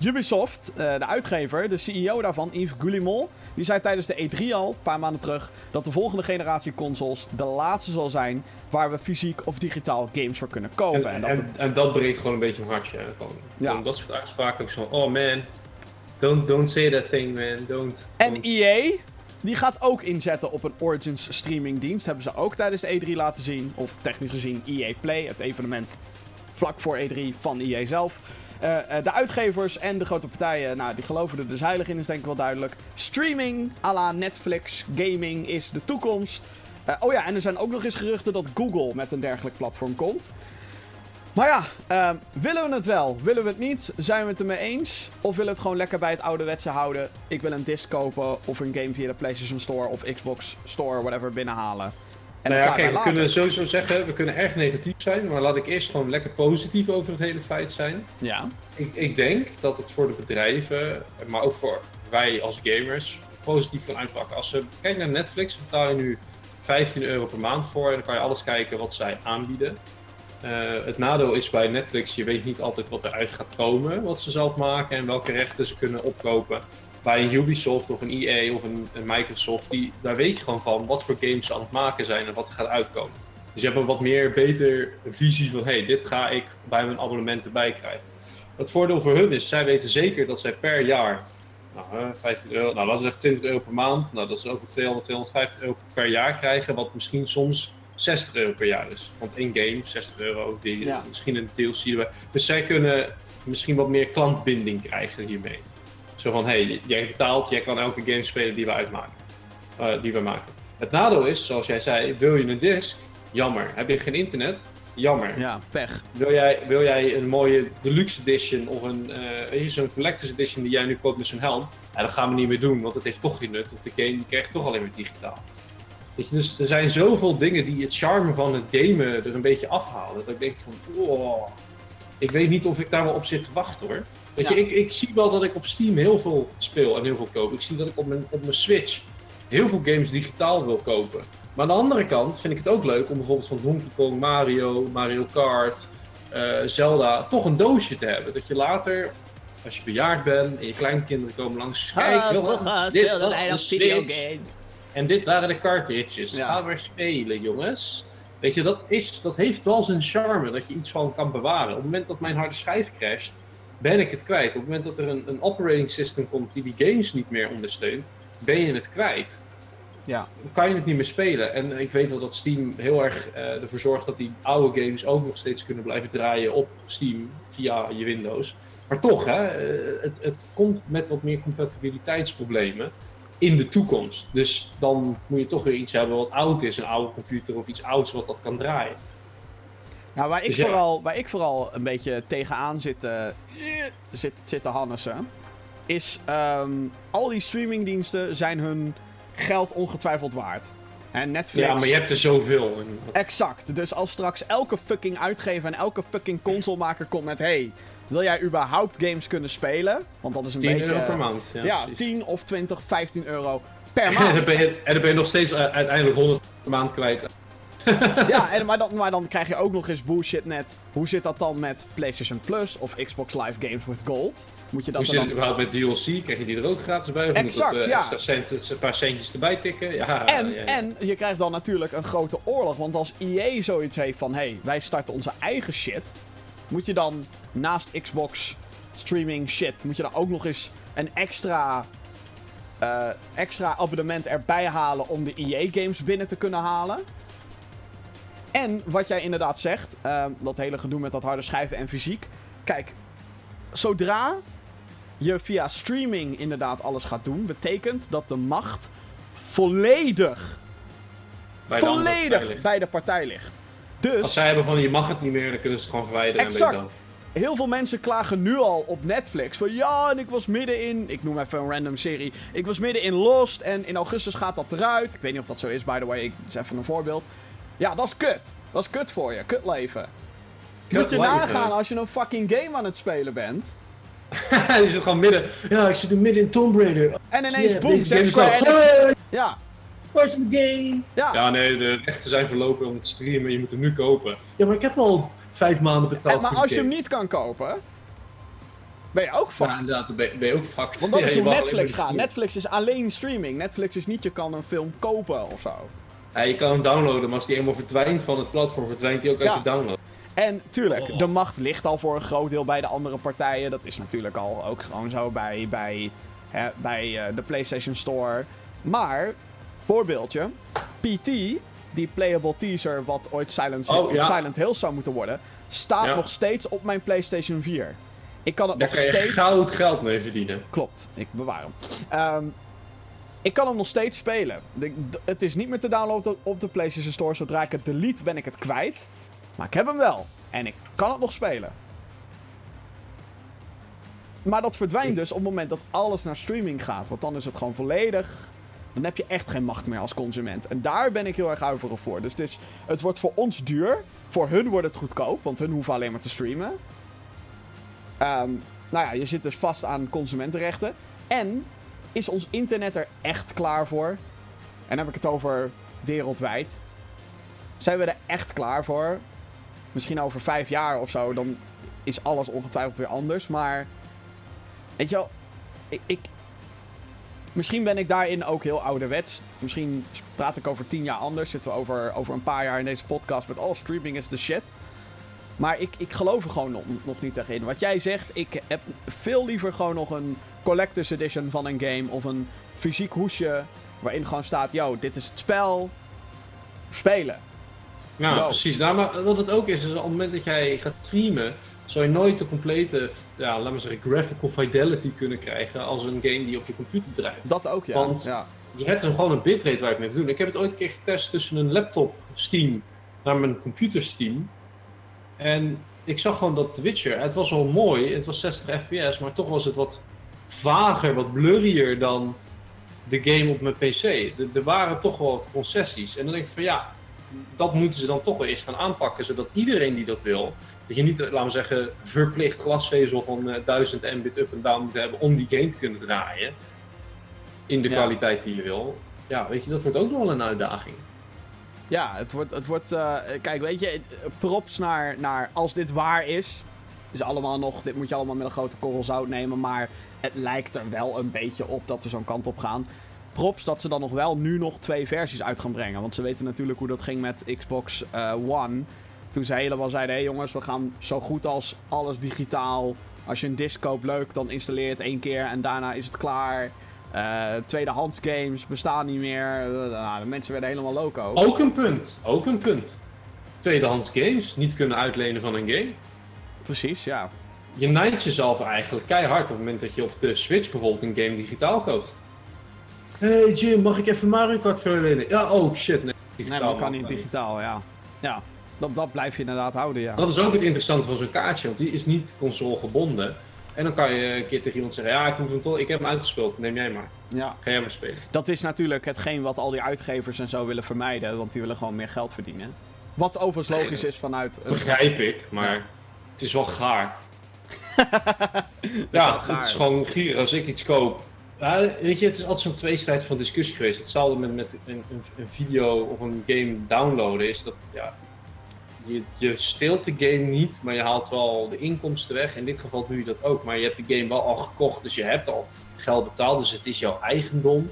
Ubisoft, uh, de uitgever, de CEO daarvan, Yves Goulimont, die zei tijdens de E3 al, een paar maanden terug, dat de volgende generatie consoles de laatste zal zijn waar we fysiek of digitaal games voor kunnen kopen. En, en, dat, het... en dat breekt gewoon een beetje een hartje. Gewoon, ja. dat soort uitspraken. Ik zo, oh man, Don't, don't say that thing, man. Don't. En EA, die gaat ook inzetten op een Origins streaming dienst. Hebben ze ook tijdens de E3 laten zien. Of technisch gezien EA Play, het evenement vlak voor E3 van EA zelf. Uh, uh, de uitgevers en de grote partijen, nou, die geloven er dus heilig in, is denk ik wel duidelijk. Streaming à la Netflix, gaming is de toekomst. Uh, oh ja, en er zijn ook nog eens geruchten dat Google met een dergelijk platform komt. Maar ja, uh, willen we het wel? Willen we het niet? Zijn we het ermee eens? Of willen we het gewoon lekker bij het ouderwetse houden? Ik wil een disc kopen of een game via de PlayStation Store of Xbox Store, whatever, binnenhalen. En nou ja, kijk, we kunnen sowieso zeggen, we kunnen erg negatief zijn, maar laat ik eerst gewoon lekker positief over het hele feit zijn. Ja. Ik, ik denk dat het voor de bedrijven, maar ook voor wij als gamers, positief kan uitpakken. Als we kijken naar Netflix, betaal je nu 15 euro per maand voor en dan kan je alles kijken wat zij aanbieden. Uh, het nadeel is bij Netflix, je weet niet altijd wat eruit gaat komen, wat ze zelf maken en welke rechten ze kunnen opkopen. Bij een Ubisoft of een EA of een, Microsoft, die, daar weet je gewoon van wat voor games ze aan het maken zijn en wat er gaat uitkomen. Dus je hebt een wat meer beter visie van, hey, dit ga ik bij mijn abonnement erbij krijgen. Het voordeel voor hun is, zij weten zeker dat zij per jaar, nou, 15 euro, nou laten we zeggen 20 euro per maand, nou dat is over 200, 250 euro per jaar krijgen, wat misschien soms 60 euro per jaar is. Want één game, 60 euro, die, misschien een DLC. Dus zij kunnen misschien wat meer klantbinding krijgen hiermee. Zo van, hé, hey, jij betaalt, jij kan elke game spelen die we uitmaken. Uh, die we maken. Het nadeel is, zoals jij zei, wil je een disc? Jammer. Heb je geen internet? Jammer. Ja, pech. Wil jij, wil jij een mooie deluxe edition of een uh, zo'n collector's edition die jij nu koopt met zo'n helm? Ja, dat gaan we niet meer doen, want het heeft toch geen nut. Want de game die krijgt toch alleen maar digitaal. Weet je, dus er zijn zoveel dingen die het charme van het gamen er een beetje afhalen. Dat ik denk van, oh, ik weet niet of ik daar wel op zit te wachten hoor. Weet je, ik, ik zie wel dat ik op Steam heel veel speel en heel veel koop. Ik zie dat ik op mijn, op mijn Switch heel veel games digitaal wil kopen. Maar aan de andere kant vind ik het ook leuk om bijvoorbeeld van Donkey Kong, Mario, Mario Kart, eh, Zelda toch een doosje te hebben. Dat je later, als je bejaard bent en je kleinkinderen komen langs, kijk jongens, dit was de Switch. En dit waren de cartridges. Ja. Ga weer spelen, jongens. Weet je, dat, is, dat heeft wel zijn charme dat je iets van kan bewaren. Op het moment dat mijn harde schijf crasht, ben ik het kwijt. Op het moment dat er een, een operating system komt die die games niet meer ondersteunt, ben je het kwijt. Ja. Dan kan je het niet meer spelen. En ik weet wel dat Steam heel erg eh, ervoor zorgt dat die oude games ook nog steeds kunnen blijven draaien op Steam via je Windows. Maar toch, hè, eh, het, het komt met wat meer compatibiliteitsproblemen in de toekomst. Dus dan moet je toch weer iets hebben wat oud is, een oude computer of iets ouds wat dat kan draaien. Nou, waar ik, Dus ja. vooral, waar ik vooral een beetje tegenaan zit, eh, zit, zit te is ehm, al die streamingdiensten zijn hun geld ongetwijfeld waard. En Netflix... Ja, maar je hebt er zoveel. Exact. Dus als straks elke fucking uitgever en elke fucking consolemaker komt met... Hey, wil jij überhaupt games kunnen spelen? Want dat is een 10 beetje... euro per maand. Ja, Ja, precies. 10 of 20, 15 euro per En maand. dan, ben je, en dan ben je nog steeds eh, uiteindelijk 100 per maand kwijt. ja, en, maar, dan, maar dan krijg je ook nog eens bullshit net. Hoe zit dat dan met PlayStation Plus of Xbox Live Games with Gold? Moet je dat Hoe zit het überhaupt met DLC? Krijg je die er ook gratis bij? Of Exact, moet dat, eh, ja. extra cent, een paar centjes erbij tikken? Ja, En, ja, ja. en je krijgt dan natuurlijk een grote oorlog. Want als EA zoiets heeft van... hey, wij starten onze eigen shit... moet je dan naast Xbox streaming shit... moet je dan ook nog eens een extra... eh, extra abonnement erbij halen om de EA-games binnen te kunnen halen. En wat jij inderdaad zegt, eh, dat hele gedoe met dat harde schijven en fysiek. Kijk, zodra je via streaming inderdaad alles gaat doen, betekent dat de macht volledig, Bij de volledig bij de partij ligt. Dus Als zij hebben van je mag het niet meer, dan kunnen ze het gewoon verwijderen. En Exact. dan. heel veel mensen klagen nu al op Netflix. Van ja, en ik was midden in. Ik noem even een random serie. Ik was midden in Lost. En in augustus gaat dat eruit. Ik weet niet of dat zo is, by the way. Ik, is even een voorbeeld. Ja, dat is kut. Dat is kut voor je. Kut leven. Kut Moet je leven. nagaan als je een fucking game aan het spelen bent. je zit gewoon midden. Ja, ik zit midden in Tomb Raider. En ineens, boom, deze zegt Square Enix. Ja, Mijn game? ja. Ja, nee, de rechten zijn verlopen om het te streamen. Je moet hem nu kopen. Ja, maar ik heb al vijf maanden betaald En, maar voor als je hem niet kan kopen, ben je ook Ja, fucked. inderdaad, dan ben, ben je ook fucked. Want dat Ja, is hoe Netflix gaat. Netflix is alleen streaming. Netflix is niet, je kan een film kopen of zo. Ja, je kan hem downloaden, maar als die eenmaal verdwijnt van het platform, verdwijnt die ook uit Ja. je download. En tuurlijk, Oh. de macht ligt al voor een groot deel bij de andere partijen. Dat is natuurlijk al ook gewoon zo bij, bij, hè, bij eh, de PlayStation Store. Maar, voorbeeldje: PT, die playable teaser, wat ooit Silent, Oh, ja. Silent Hill zou moeten worden, staat Ja. nog steeds op mijn PlayStation 4. Ik kan het Daar nog kan je steeds. goud geld mee verdienen. Klopt, ik bewaar hem. Ehm, ik kan hem nog steeds spelen. De- het is niet meer te downloaden op de PlayStation Store. Zodra ik het delete, ben ik het kwijt. Maar ik heb hem wel. En ik kan het nog spelen. Maar dat verdwijnt dus op het moment dat alles naar streaming gaat. Want dan is het gewoon volledig. Dan heb je echt geen macht meer als consument. En daar ben ik heel erg huiverig voor. Dus het, is, het wordt voor ons duur. Voor hun wordt het goedkoop. Want hun hoeven alleen maar te streamen. Ehm, nou ja, je zit dus vast aan consumentenrechten. En is ons internet er echt klaar voor? En dan heb ik het over wereldwijd. Zijn we er echt klaar voor? Misschien over vijf jaar of zo, dan is alles ongetwijfeld weer anders. Maar, weet je wel, ik, ik, misschien ben ik daarin ook heel ouderwets. Misschien praat ik over tien jaar anders. Zitten we over, over een paar jaar in deze podcast met, oh, streaming is de shit. Maar ik, ik geloof er gewoon nog, nog niet echt in. Wat jij zegt, ik heb veel liever gewoon nog een collector's edition van een game. Of een fysiek hoesje waarin gewoon staat, yo, dit is het spel. Spelen. Ja, precies. Nou, maar wat het ook is, is op het moment dat jij gaat streamen, zal je nooit de complete, ja, laat maar zeggen, graphical fidelity kunnen krijgen als een game die op je computer draait. Dat ook, ja. Want- ja. Je hebt er gewoon een bitrate waar je mee moet doen. Ik heb het ooit een keer getest tussen een laptop Steam naar mijn computer Steam. En ik zag gewoon dat The Witcher, het was wel mooi, het was 60 fps, maar toch was het wat vager, wat blurrier dan de game op mijn PC. Er- waren toch wel wat concessies. En dan denk ik van ja, dat moeten ze dan toch wel eerst gaan aanpakken, zodat iedereen die dat wil, dat je niet, laten we zeggen, verplicht glasvezel van eh, 1000 mbit up en down moet hebben om die game te kunnen draaien. In de Ja. kwaliteit die je wil. Ja, weet je, dat wordt ook nog wel een uitdaging. Ja, het wordt. Het wordt eh, kijk, weet je, props naar, naar. Als dit waar is. Is allemaal nog. Dit moet je allemaal met een grote korrel zout nemen. Maar het lijkt er wel een beetje op dat we zo'n kant op gaan. Props dat ze dan nog wel nu nog twee versies uit gaan brengen. Want ze weten natuurlijk hoe dat ging met Xbox eh, One. Toen ze helemaal zeiden: hé hey jongens, we gaan zo goed als alles digitaal. Als je een disc koopt, leuk, dan installeer je het één keer en daarna is het klaar. Uh, tweedehands games bestaan niet meer. Uh, nou, de mensen werden helemaal loco. Ook een punt. Ook een punt. Tweedehands games niet kunnen uitlenen van een game. Precies, ja. Je nijdt jezelf eigenlijk keihard op het moment dat je op de Switch bijvoorbeeld een game digitaal koopt. Hey Jim, mag ik even Mario Kart verlenen? Ja, oh shit, nee. Digitaal nee, maar kan niet digitaal, ja. Ja, dat, dat blijf je inderdaad houden, ja. Dat is ook het interessante van zo'n kaartje, want die is niet console gebonden. En dan kan je een keer tegen iemand zeggen: Ja, ik, hoef hem toch, ik heb hem uitgespeeld, neem jij maar. Ja. Ga jij maar spelen. Dat is natuurlijk hetgeen wat al die uitgevers en zo willen vermijden, want die willen gewoon meer geld verdienen. Wat overigens logisch is vanuit. Een... Begrijp ik, maar het is wel gaar. ja, het is gewoon gier. Als ik iets koop. Ja, weet je, het is altijd zo'n tweestrijd van discussie geweest. Hetzelfde met, met een, een, een video of een game downloaden is dat. Ja, je, je steelt de game niet, maar je haalt wel de inkomsten weg. In dit geval doe je dat ook, maar je hebt de game wel al gekocht, dus je hebt al geld betaald, dus het is jouw eigendom.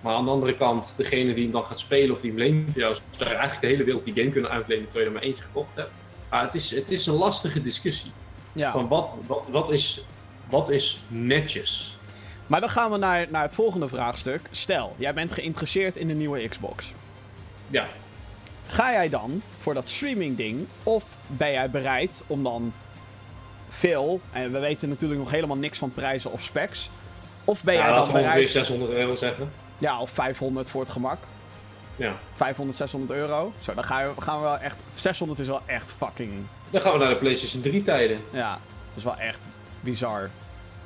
Maar aan de andere kant, degene die hem dan gaat spelen of die hem leent voor jou, zou eigenlijk de hele wereld die game kunnen uitlenen terwijl je er maar eentje gekocht hebt. Maar het is, het is een lastige discussie. Ja. Van wat, wat, wat, is, wat is netjes? Maar dan gaan we naar, naar het volgende vraagstuk. Stel, jij bent geïnteresseerd in de nieuwe Xbox. Ja. Ga jij dan voor dat streaming ding? Of ben jij bereid om dan veel, en we weten natuurlijk nog helemaal niks van prijzen of specs. Of ben jij dan bereid... ongeveer 600 euro zeggen. Ja, of 500 voor het gemak. Ja. 500, 600 euro. Zo, dan gaan we, gaan we wel echt... 600 is wel echt fucking... Dan gaan we naar de PlayStation 3 tijden. Ja, dat is wel echt bizar.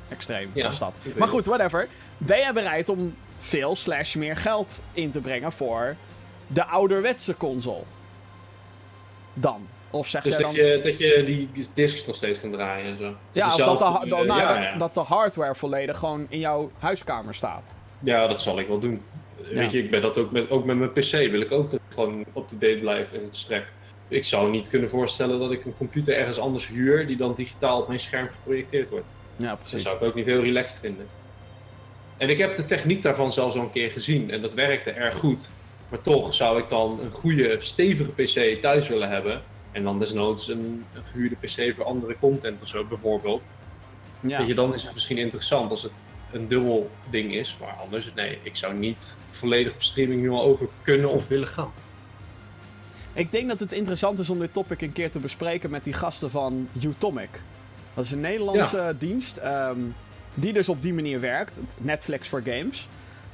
Extreem, ja, was dat. Maar goed, whatever. Ben jij bereid om veel slash meer geld in te brengen voor de ouderwetse console. Dan. Of zeg dus je dat, je, dat je die discs nog steeds kan draaien en zo. Ja, of dat de, nou, ja, dat de hardware volledig gewoon in jouw huiskamer staat. Ja, dat zal ik wel doen. Weet je, ik ben dat ook met, ook met mijn PC wil ik ook dat het gewoon up-to-date blijft en het strek. Ik zou niet kunnen voorstellen dat ik een computer ergens anders huur die dan digitaal op mijn scherm geprojecteerd wordt. Ja, precies. Dat zou ik ook niet heel relaxed vinden. En ik heb de techniek daarvan zelfs al een keer gezien en dat werkte erg goed. Maar toch zou ik dan een goede, stevige PC thuis willen hebben. En dan desnoods een, een gehuurde PC voor andere content of zo, bijvoorbeeld. Ja. Weet je, dan is het misschien interessant als het een dubbel ding is. Maar anders, nee, ik zou niet volledig op streaming nu al over kunnen of willen gaan. Ik denk dat het interessant is om dit topic een keer te bespreken met die gasten van Utomic. Dat is een Nederlandse dienst ehm, die dus op die manier werkt. Netflix voor games.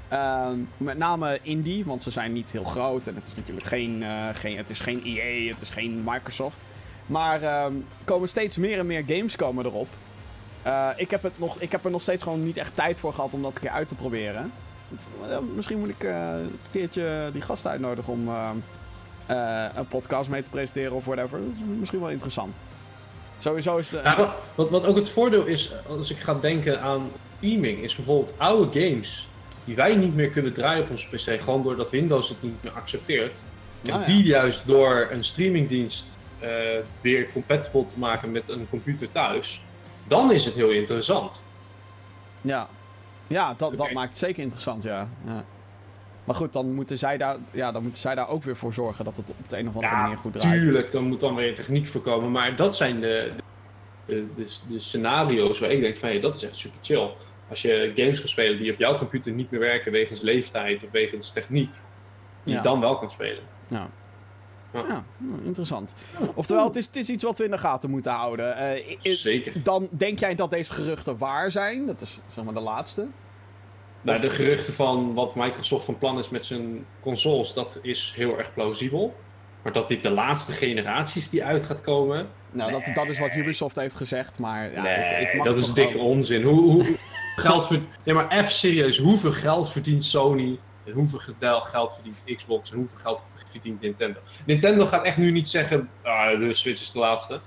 Ehm, met name indie, want ze zijn niet heel groot. En het is natuurlijk geen, uh, geen, het is geen EA, het is geen Microsoft. Maar uh, komen steeds meer en meer games komen erop. Uh, ik, heb het nog, ik heb er nog steeds gewoon niet echt tijd voor gehad om dat een keer uit te proberen. misschien moet ik een keertje die gasten uitnodigen om een podcast mee te presenteren of whatever. Dat is misschien wel interessant. Sowieso is de... Wat, wat ook het voordeel is, als ik ga denken aan teaming, is bijvoorbeeld oude games die wij niet meer kunnen draaien op onze PC, gewoon doordat Windows het niet meer accepteert. En ah, die juist door een streamingdienst uh, weer compatible te maken met een computer thuis, dan is het heel interessant. Ja, ja dat, dat maakt het zeker interessant, ja. ja. Maar goed, dan moeten, zij daar, ja, dan moeten zij daar ook weer voor zorgen dat het op de een of andere manier goed draait. Tuurlijk, dan moet dan weer techniek voorkomen. Maar dat zijn de, de, de, scenario's waar ik denk van, hé, dat is echt super chill als je games gaat spelen die op jouw computer niet meer werken wegens leeftijd of wegens techniek, die je dan wel kan spelen. Ja. Ja, nou, interessant. Oftewel, het is, het is iets wat we in de gaten moeten houden. Uh, Zeker. Dan denk jij dat deze geruchten waar zijn? Dat is zeg maar de laatste. Nou, de geruchten van wat Microsoft van plan is met zijn consoles, dat is heel erg plausibel. Maar dat dit de laatste generaties die uit gaat komen. Nou, dat, dat is wat Ubisoft heeft gezegd, maar ja, nee, ik, ik mag dat is dikke onzin. Hoe, hoe, geld verdient. Nee, maar even serieus. Hoeveel geld verdient Sony? En hoeveel geld verdient Xbox? En hoeveel geld verdient Nintendo? Nintendo gaat echt nu niet zeggen. Ah, de Switch is de laatste.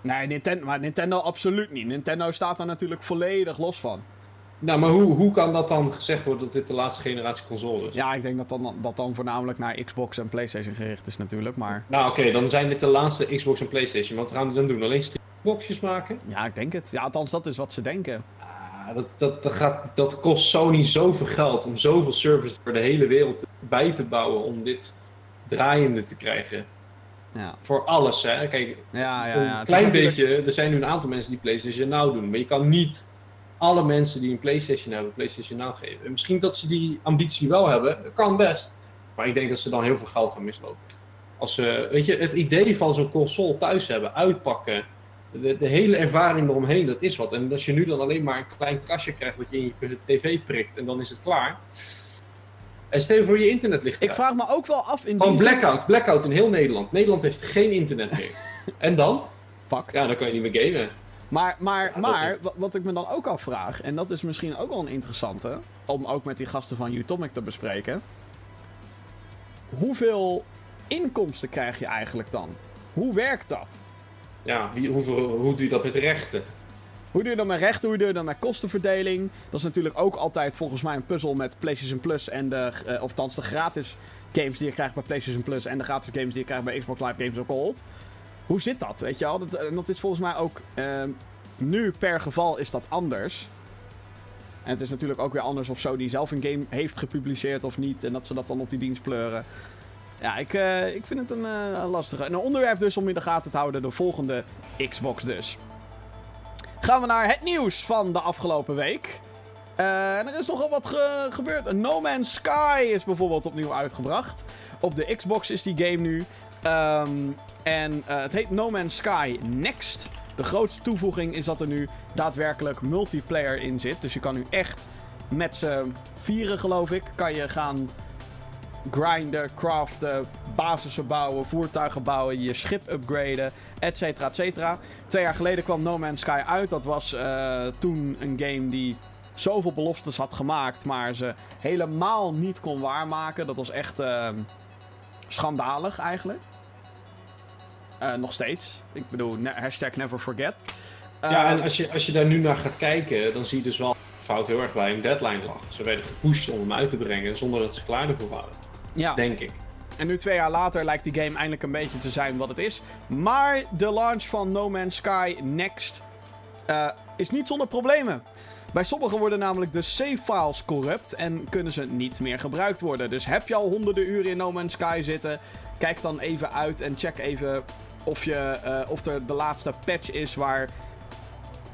Nee, Nintendo, maar Nintendo absoluut niet. Nintendo staat daar natuurlijk volledig los van. Nou, maar hoe, hoe kan dat dan gezegd worden dat dit de laatste generatie console is? Ja, ik denk dat dan, dat dan voornamelijk naar Xbox en PlayStation gericht is natuurlijk, maar... Nou, oké, dan zijn dit de laatste Xbox en PlayStation. Wat gaan die dan doen? Alleen streamboxjes maken? Ja, ik denk het. Ja, althans, dat is wat ze denken. Dat, dat, dat, gaat, dat kost Sony zoveel geld om zoveel services voor de hele wereld bij te bouwen om dit draaiende te krijgen. Ja, Voor alles, hè. Kijk, ja, ja. ja. een klein natuurlijk- beetje, er zijn nu een aantal mensen die PlayStation Now doen, maar je kan niet alle mensen die een PlayStation hebben, PlayStation Now geven. En misschien dat ze die ambitie wel hebben, dat kan best. Maar ik denk dat ze dan heel veel geld gaan mislopen. Als ze, weet je, het idee van zo'n console thuis hebben, uitpakken, de, de hele ervaring eromheen, dat is wat. En als je nu dan alleen maar een klein kastje krijgt wat je in je tv prikt en dan is het klaar. En stel je voor je internet ligt Ik eruit. vraag me ook wel af in Gewoon blackout, blackout in heel Nederland. Nederland heeft geen internet meer. en dan? Fuck. Ja, dan kan je niet meer gamen. Maar, maar, Ja, maar is- wat ik me dan ook afvraag, en dat is misschien ook wel een interessante, om ook met die gasten van Utomic te bespreken. Hoeveel inkomsten krijg je eigenlijk dan? Hoe werkt dat? Ja, wie- hoeveel, hoe doe je dat met rechten? Hoe doe je dat met rechten? Hoe doe je dat met kostenverdeling? Dat is natuurlijk ook altijd volgens mij een puzzel met PlayStation Plus en de, eh, of de gratis games die je krijgt bij PlayStation Plus en de gratis games die je krijgt bij Xbox Live Games of Gold. Hoe zit dat? Weet je wel? Dat, en dat is volgens mij ook ehm, nu per geval is dat anders. En het is natuurlijk ook weer anders of Sony zelf een game heeft gepubliceerd of niet. En dat ze dat dan op die dienst pleuren. Ja, ik, eh, ik vind het een eh, lastige. En een onderwerp dus om in de gaten te houden. De volgende Xbox dus. Gaan we naar het nieuws van de afgelopen week. Eh, en er is nogal wat ge- gebeurd. Een No Man's Sky is bijvoorbeeld opnieuw uitgebracht. Op de Xbox is die game nu. Ehm, en eh, het heet No Man's Sky Next. De grootste toevoeging is dat er nu daadwerkelijk multiplayer in zit. Dus je kan nu echt met z'n vieren, geloof ik, kan je gaan grinden, craften, basissen bouwen, voertuigen bouwen, je schip upgraden, et cetera, et cetera. Twee jaar geleden kwam No Man's Sky uit. Dat was eh, toen een game die zoveel beloftes had gemaakt, maar ze helemaal niet kon waarmaken. Dat was echt eh, schandalig eigenlijk. Eh, nog steeds. Ik bedoel, ne- hashtag never forget. ja, en als je, als je daar nu naar gaat kijken, dan zie je dus wel fout heel erg bij een deadline lag. Ze werden gepusht om hem uit te brengen zonder dat ze klaar ervoor waren. Ja. Denk ik. En nu twee jaar later lijkt die game eindelijk een beetje te zijn wat het is. Maar de launch van No Man's Sky Next eh, is niet zonder problemen. Bij sommigen worden namelijk de save-files corrupt en kunnen ze niet meer gebruikt worden. Dus heb je al honderden uren in No Man's Sky zitten, kijk dan even uit en check even of, je, eh, of er de laatste patch is waar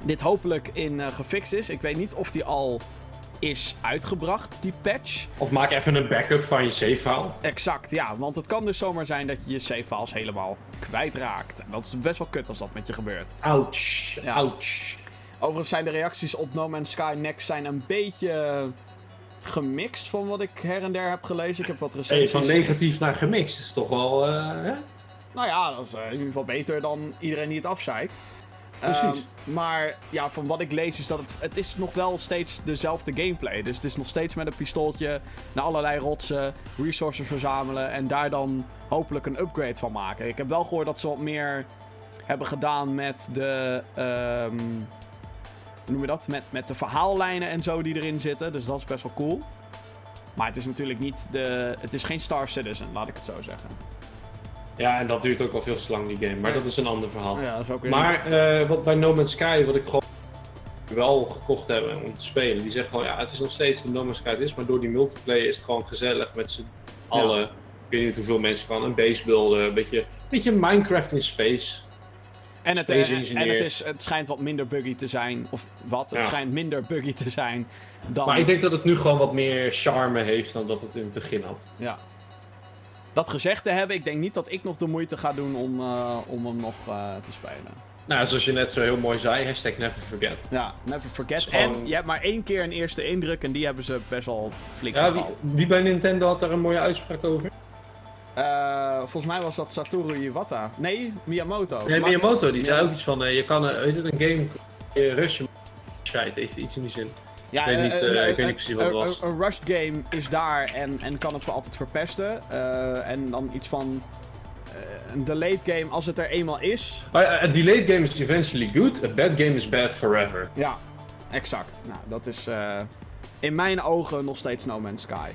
dit hopelijk in eh, gefixt is. Ik weet niet of die al is uitgebracht, die patch. Of maak even een backup van je save file. Exact, ja. Want het kan dus zomaar zijn dat je je save-files helemaal kwijtraakt. En dat is best wel kut als dat met je gebeurt. Ouch. Ja. Ouch. Overigens zijn de reacties op No Man's Sky Next zijn een beetje gemixt van wat ik her en der heb gelezen. Ik heb wat Hey, recensies... van negatief naar gemixt is toch wel. eh? Nou ja, dat is eh, in ieder geval beter dan iedereen die het afzeikt. Precies. Ehm, maar ja, van wat ik lees is dat het, het is nog wel steeds dezelfde gameplay. Dus het is nog steeds met een pistooltje naar allerlei rotsen, resources verzamelen en daar dan hopelijk een upgrade van maken. Ik heb wel gehoord dat ze wat meer hebben gedaan met de, ehm, hoe noem je dat? Met, met de verhaallijnen en zo die erin zitten. Dus dat is best wel cool. Maar het is natuurlijk niet de, het is geen Star Citizen, laat ik het zo zeggen. Ja, en dat duurt ook wel veel te lang, die game. Maar Ja. dat is een ander verhaal. Ja, dat is ook weer Maar eh, wat bij No Man's Sky, wat ik gewoon wel gekocht heb om te spelen, die zeggen gewoon, ja, het is nog steeds de No Man's Sky het is, maar door die multiplayer is het gewoon gezellig met z'n allen. Ik weet niet hoeveel mensen kan, een base builden, een beetje, een beetje Minecraft in space. En het, Space en, het, is, het schijnt wat minder buggy te zijn. Of wat? Het Ja. schijnt minder buggy te zijn dan. Maar ik denk dat het nu gewoon wat meer charme heeft dan dat het in het begin had. Ja. Dat gezegd te hebben, ik denk niet dat ik nog de moeite ga doen om, eh, om hem nog eh, te spelen. Nou, zoals je net zo heel mooi zei, hashtag never forget. Ja, never forget. Gewoon- En je hebt maar één keer een eerste indruk en die hebben ze best wel flink Ja, wie, wie bij Nintendo had daar een mooie uitspraak over? Eh, volgens mij was dat Satoru Iwata. Nee, Miyamoto. Nee, Maar- Miyamoto, die zei Ja. ook iets van, je kan een game je rushen, heeft iets in die zin. Ja, Ik weet niet, eh, eh, eh, ik weet niet eh, precies wat het een- was. Een, een rushed game is daar en, en kan het voor altijd verpesten. Eh, en dan iets van eh, een delayed game, als het er eenmaal is. Eh, a delayed game is eventually good, a bad game is bad forever. Ja. exact. Nou, dat is eh, in mijn ogen nog steeds No Man's Sky.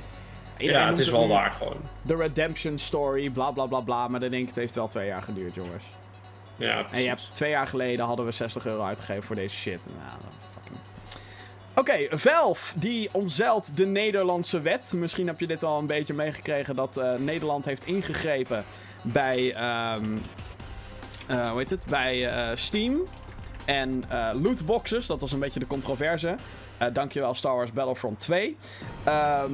Iedereen ja, het is wel waar gewoon. De Redemption Story, bla bla bla bla. Maar dan denk ik, het heeft wel twee jaar geduurd, jongens. Ja, En je precies. hebt twee jaar geleden hadden we 60 euro uitgegeven voor deze shit. Nou, Oké, Valve die omzeilt de Nederlandse wet. Misschien heb je dit al een beetje meegekregen dat eh, Nederland heeft ingegrepen bij, ehm, eh, hoe heet het? bij eh, Steam. En lootboxes, dat was een beetje de controverse. Dankjewel Star Wars Battlefront 2. Ehm,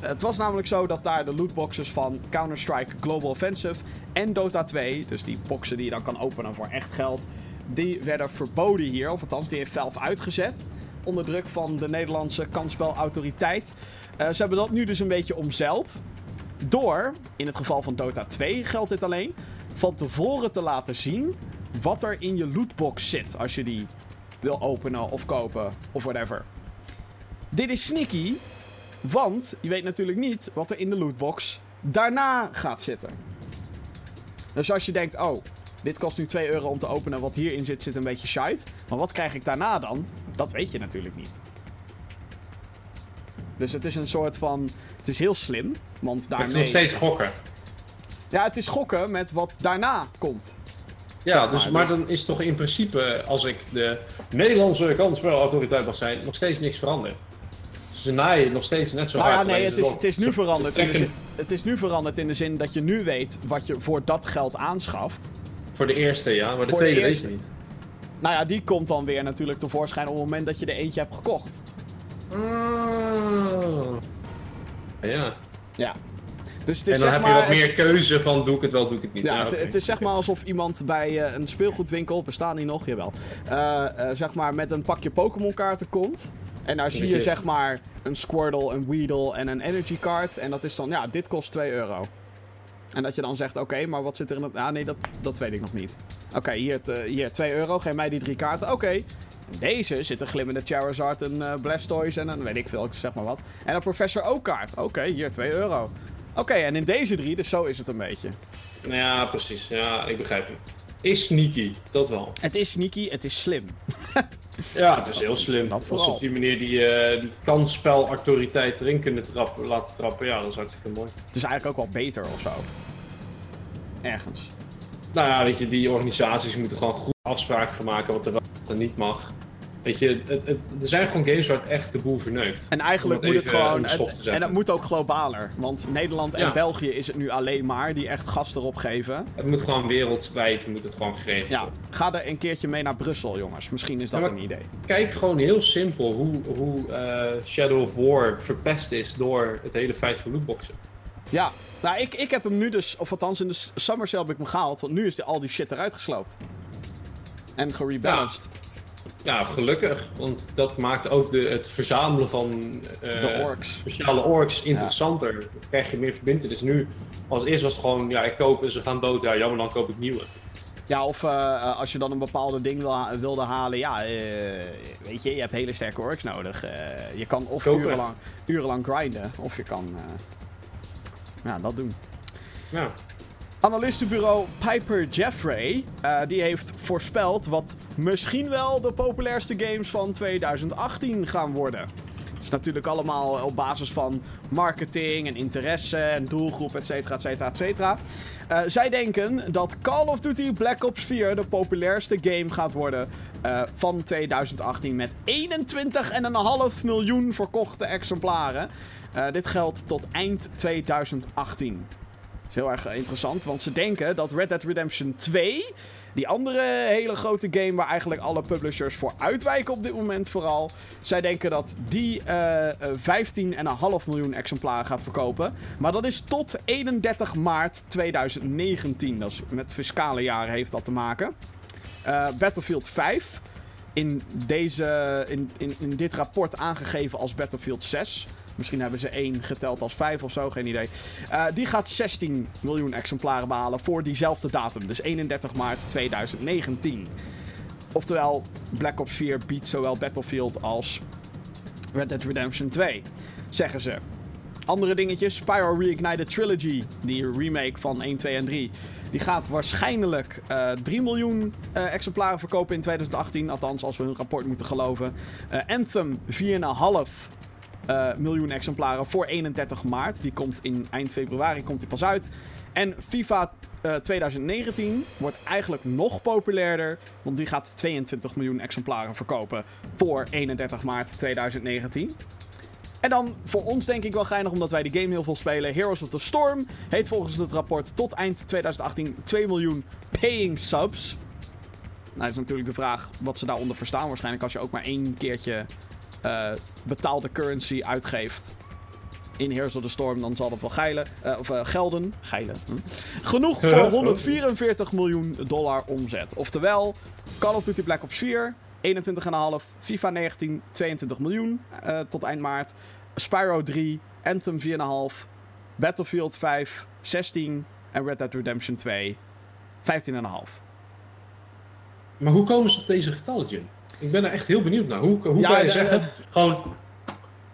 het was namelijk zo dat daar de lootboxes van Counter-Strike Global Offensive en Dota 2, dus die boxen die je dan kan openen voor echt geld, die werden verboden hier. Of althans, die heeft Valve uitgezet. Onder druk van de Nederlandse kansspelautoriteit. Eh, ze hebben dat nu dus een beetje omzeild. Door, in het geval van Dota 2 geldt dit alleen, van tevoren te laten zien wat er in je lootbox zit. Als je die wil openen of kopen of whatever. Dit is sneaky, want je weet natuurlijk niet wat er in de lootbox daarna gaat zitten. Dus als je denkt, oh, dit kost nu 2 euro om te openen, wat hierin zit, zit een beetje shite. Maar wat krijg ik daarna dan? Dat weet je natuurlijk niet. Dus het is een soort van. Het is heel slim, want Het daarmee. is nog steeds gokken. Ja, het is gokken met wat daarna komt. Ja, Zeg dus, maar, maar dus- dan is toch in principe, als ik de Nederlandse kansspelautoriteit mag zijn, nog steeds niks veranderd. Ze naaien nog steeds net zo Nou ja, hard. nee, alleen het is, het is nu veranderd. ze In de trekken zin, het is nu veranderd in de zin dat je nu weet wat je voor dat geld aanschaft. Voor de eerste, ja, maar de Voor de tweede weet je niet. Nou ja, die komt dan weer natuurlijk tevoorschijn op het moment dat je er eentje hebt gekocht. Ah. Ja, Ja. Dus het is en dan zeg heb je wat meer keuze van doe ik het wel, doe ik het niet. Ja, Ja, het, is zeg maar alsof iemand bij eh, een speelgoedwinkel, bestaan die nog? Jawel. Eh, zeg maar met een pakje Pokémon kaarten komt. En daar zie je je- zeg maar een Squirtle, een Weedle en een Energy card. En dat is dan, ja, dit kost 2 euro. En dat je dan zegt, oké, maar wat zit er in het... Ah nee, dat, dat weet ik nog niet. Oké, hier, het, eh, hier 2 euro, geef mij die drie kaarten. Oké. In Deze zit een glimmende Charizard, een eh, Blastoise en een weet ik veel, zeg maar wat. En een Professor Oak kaart. Oké, hier 2 euro. Oké, en in deze drie, dus zo is het een beetje. Nou ja, precies. Ja, ik begrijp het. Is sneaky, dat wel. Het is sneaky, het is slim. Ja, het is heel slim. Dat ze op die manier die, eh die kansspelautoriteit erin kunnen trappen, laten trappen, ja, dat is hartstikke mooi. Het is eigenlijk ook wel beter of zo. Ergens. Nou ja, weet je, die organisaties moeten gewoon goed afspraken maken wat er wel wat er niet mag. Weet je, het, het- er zijn gewoon games waar het echt de boel verneukt. En eigenlijk moet het gewoon. het- en dat moet ook globaler. Want Nederland en Ja. België is het nu alleen maar die echt gas erop geven. Het moet gewoon wereldwijd moet het gewoon geregeld Ja, ga er een keertje mee naar Brussel, jongens. Misschien is dat Ja, een idee. Kijk gewoon heel simpel hoe, hoe eh, Shadow of War verpest is door het hele feit van lootboxen. Ja, nou, ik, ik heb hem nu dus. Of althans, in de Summer Sale heb ik hem gehaald. Want nu is die, al die shit eruit gesloopt. En gerebalanced. Ja, gelukkig, want dat maakt ook de, het verzamelen van eh, De orks. speciale orks interessanter. Dan krijg je meer verbindenis. Nu, als eerst was het gewoon, ja, ik koop en ze gaan dood. Ja, jammer, dan koop ik nieuwe. Ja, of eh, als je dan een bepaalde ding wil ha- wilde halen, ja, eh, weet je, je hebt hele sterke orks nodig. Je kan of Kopen. urenlang, urenlang grinden, of je kan ja, dat doen. Ja. Analistenbureau Piper Jeffrey, eh, die heeft voorspeld wat misschien wel de populairste games van 2018 gaan worden. Het is natuurlijk allemaal op basis van marketing en interesse en doelgroep, et cetera, et cetera, et cetera. Eh, zij denken dat Call of Duty Black Ops 4 de populairste game gaat worden eh, van 2018 met 21,5 miljoen verkochte exemplaren. Dit geldt tot eind 2018. Is heel erg interessant, want ze denken dat Red Dead Redemption 2, die andere hele grote game waar eigenlijk alle publishers voor uitwijken op dit moment vooral, zij denken dat die eh, eh, 15,5 miljoen exemplaren gaat verkopen. Maar dat is tot 31 maart 2019. Dat is met fiscale jaren heeft dat te maken. Eh, Battlefield 5, in, deze, in, in dit rapport aangegeven als Battlefield 6. Misschien hebben ze één geteld als 5 of zo, geen idee. Eh, die gaat 16 miljoen exemplaren behalen voor diezelfde datum. Dus 31 maart 2019. Oftewel, Black Ops 4 biedt zowel Battlefield als Red Dead Redemption 2, zeggen ze. andere dingetjes. Spyro Reignited Trilogy, die remake van 1, 2 en 3. Die gaat waarschijnlijk uh, 3 miljoen uh, exemplaren verkopen in 2018. Althans, als we hun rapport moeten geloven. Uh, Anthem 4,5 uh, miljoen exemplaren voor 31 maart. Die komt in eind februari komt die pas uit. En FIFA uh, 2019 wordt eigenlijk nog populairder. Want die gaat 22 miljoen exemplaren verkopen voor 31 maart 2019. En dan voor ons denk ik wel geinig, omdat wij die game heel veel spelen. Heroes of the Storm heeft volgens het rapport tot eind 2018 2 miljoen paying subs. Nou is natuurlijk de vraag wat ze daaronder verstaan. Waarschijnlijk als je ook maar één keertje uh, betaalde currency uitgeeft in Heroes of the Storm, dan zal dat wel geilen, uh, of uh, gelden. Geilen. Hm. Genoeg voor 144 miljoen dollar omzet. Oftewel, Call of Duty Black Ops 4, 21,5, FIFA 19, 22 miljoen uh, tot eind maart, Spyro 3, Anthem 4,5, Battlefield 5, 16 en Red Dead Redemption 2, 15,5. Maar hoe komen ze op deze getallen, Jim? Ik ben er echt heel benieuwd naar. Hoe, hoe ja, kan je de, zeggen, gewoon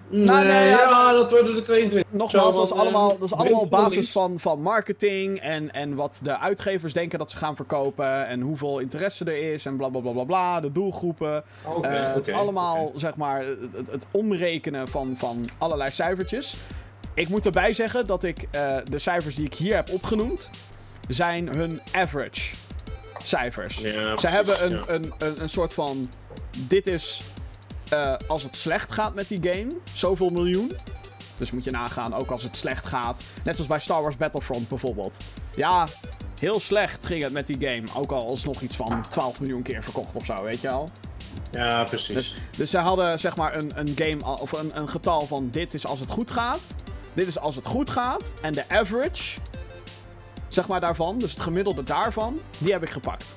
nou, nee, nee, ja, ja, dat worden de 22. Nogmaals, dat is allemaal, dat is allemaal op basis van, van marketing en, en wat de uitgevers denken dat ze gaan verkopen en hoeveel interesse er is en bla bla bla bla, bla de doelgroepen. Okay, uh, het is allemaal, okay. zeg maar, het, het, omrekenen van, van allerlei cijfertjes. Ik moet erbij zeggen dat ik uh, de cijfers die ik hier heb opgenoemd, zijn hun average cijfers. Ja, Ze precies, hebben een, ja. een, een, een soort van, dit is uh, als het slecht gaat met die game, zoveel miljoen. Dus moet je nagaan, ook als het slecht gaat. Net zoals bij Star Wars Battlefront bijvoorbeeld. Ja, heel slecht ging het met die game. Ook al is nog iets van 12 miljoen keer verkocht of zo, weet je al. Ja, precies. Dus, dus ze hadden zeg maar een, een game, of een, een getal van dit is als het goed gaat. Dit is als het goed gaat. En de average, zeg maar daarvan, dus het gemiddelde daarvan, die heb ik gepakt.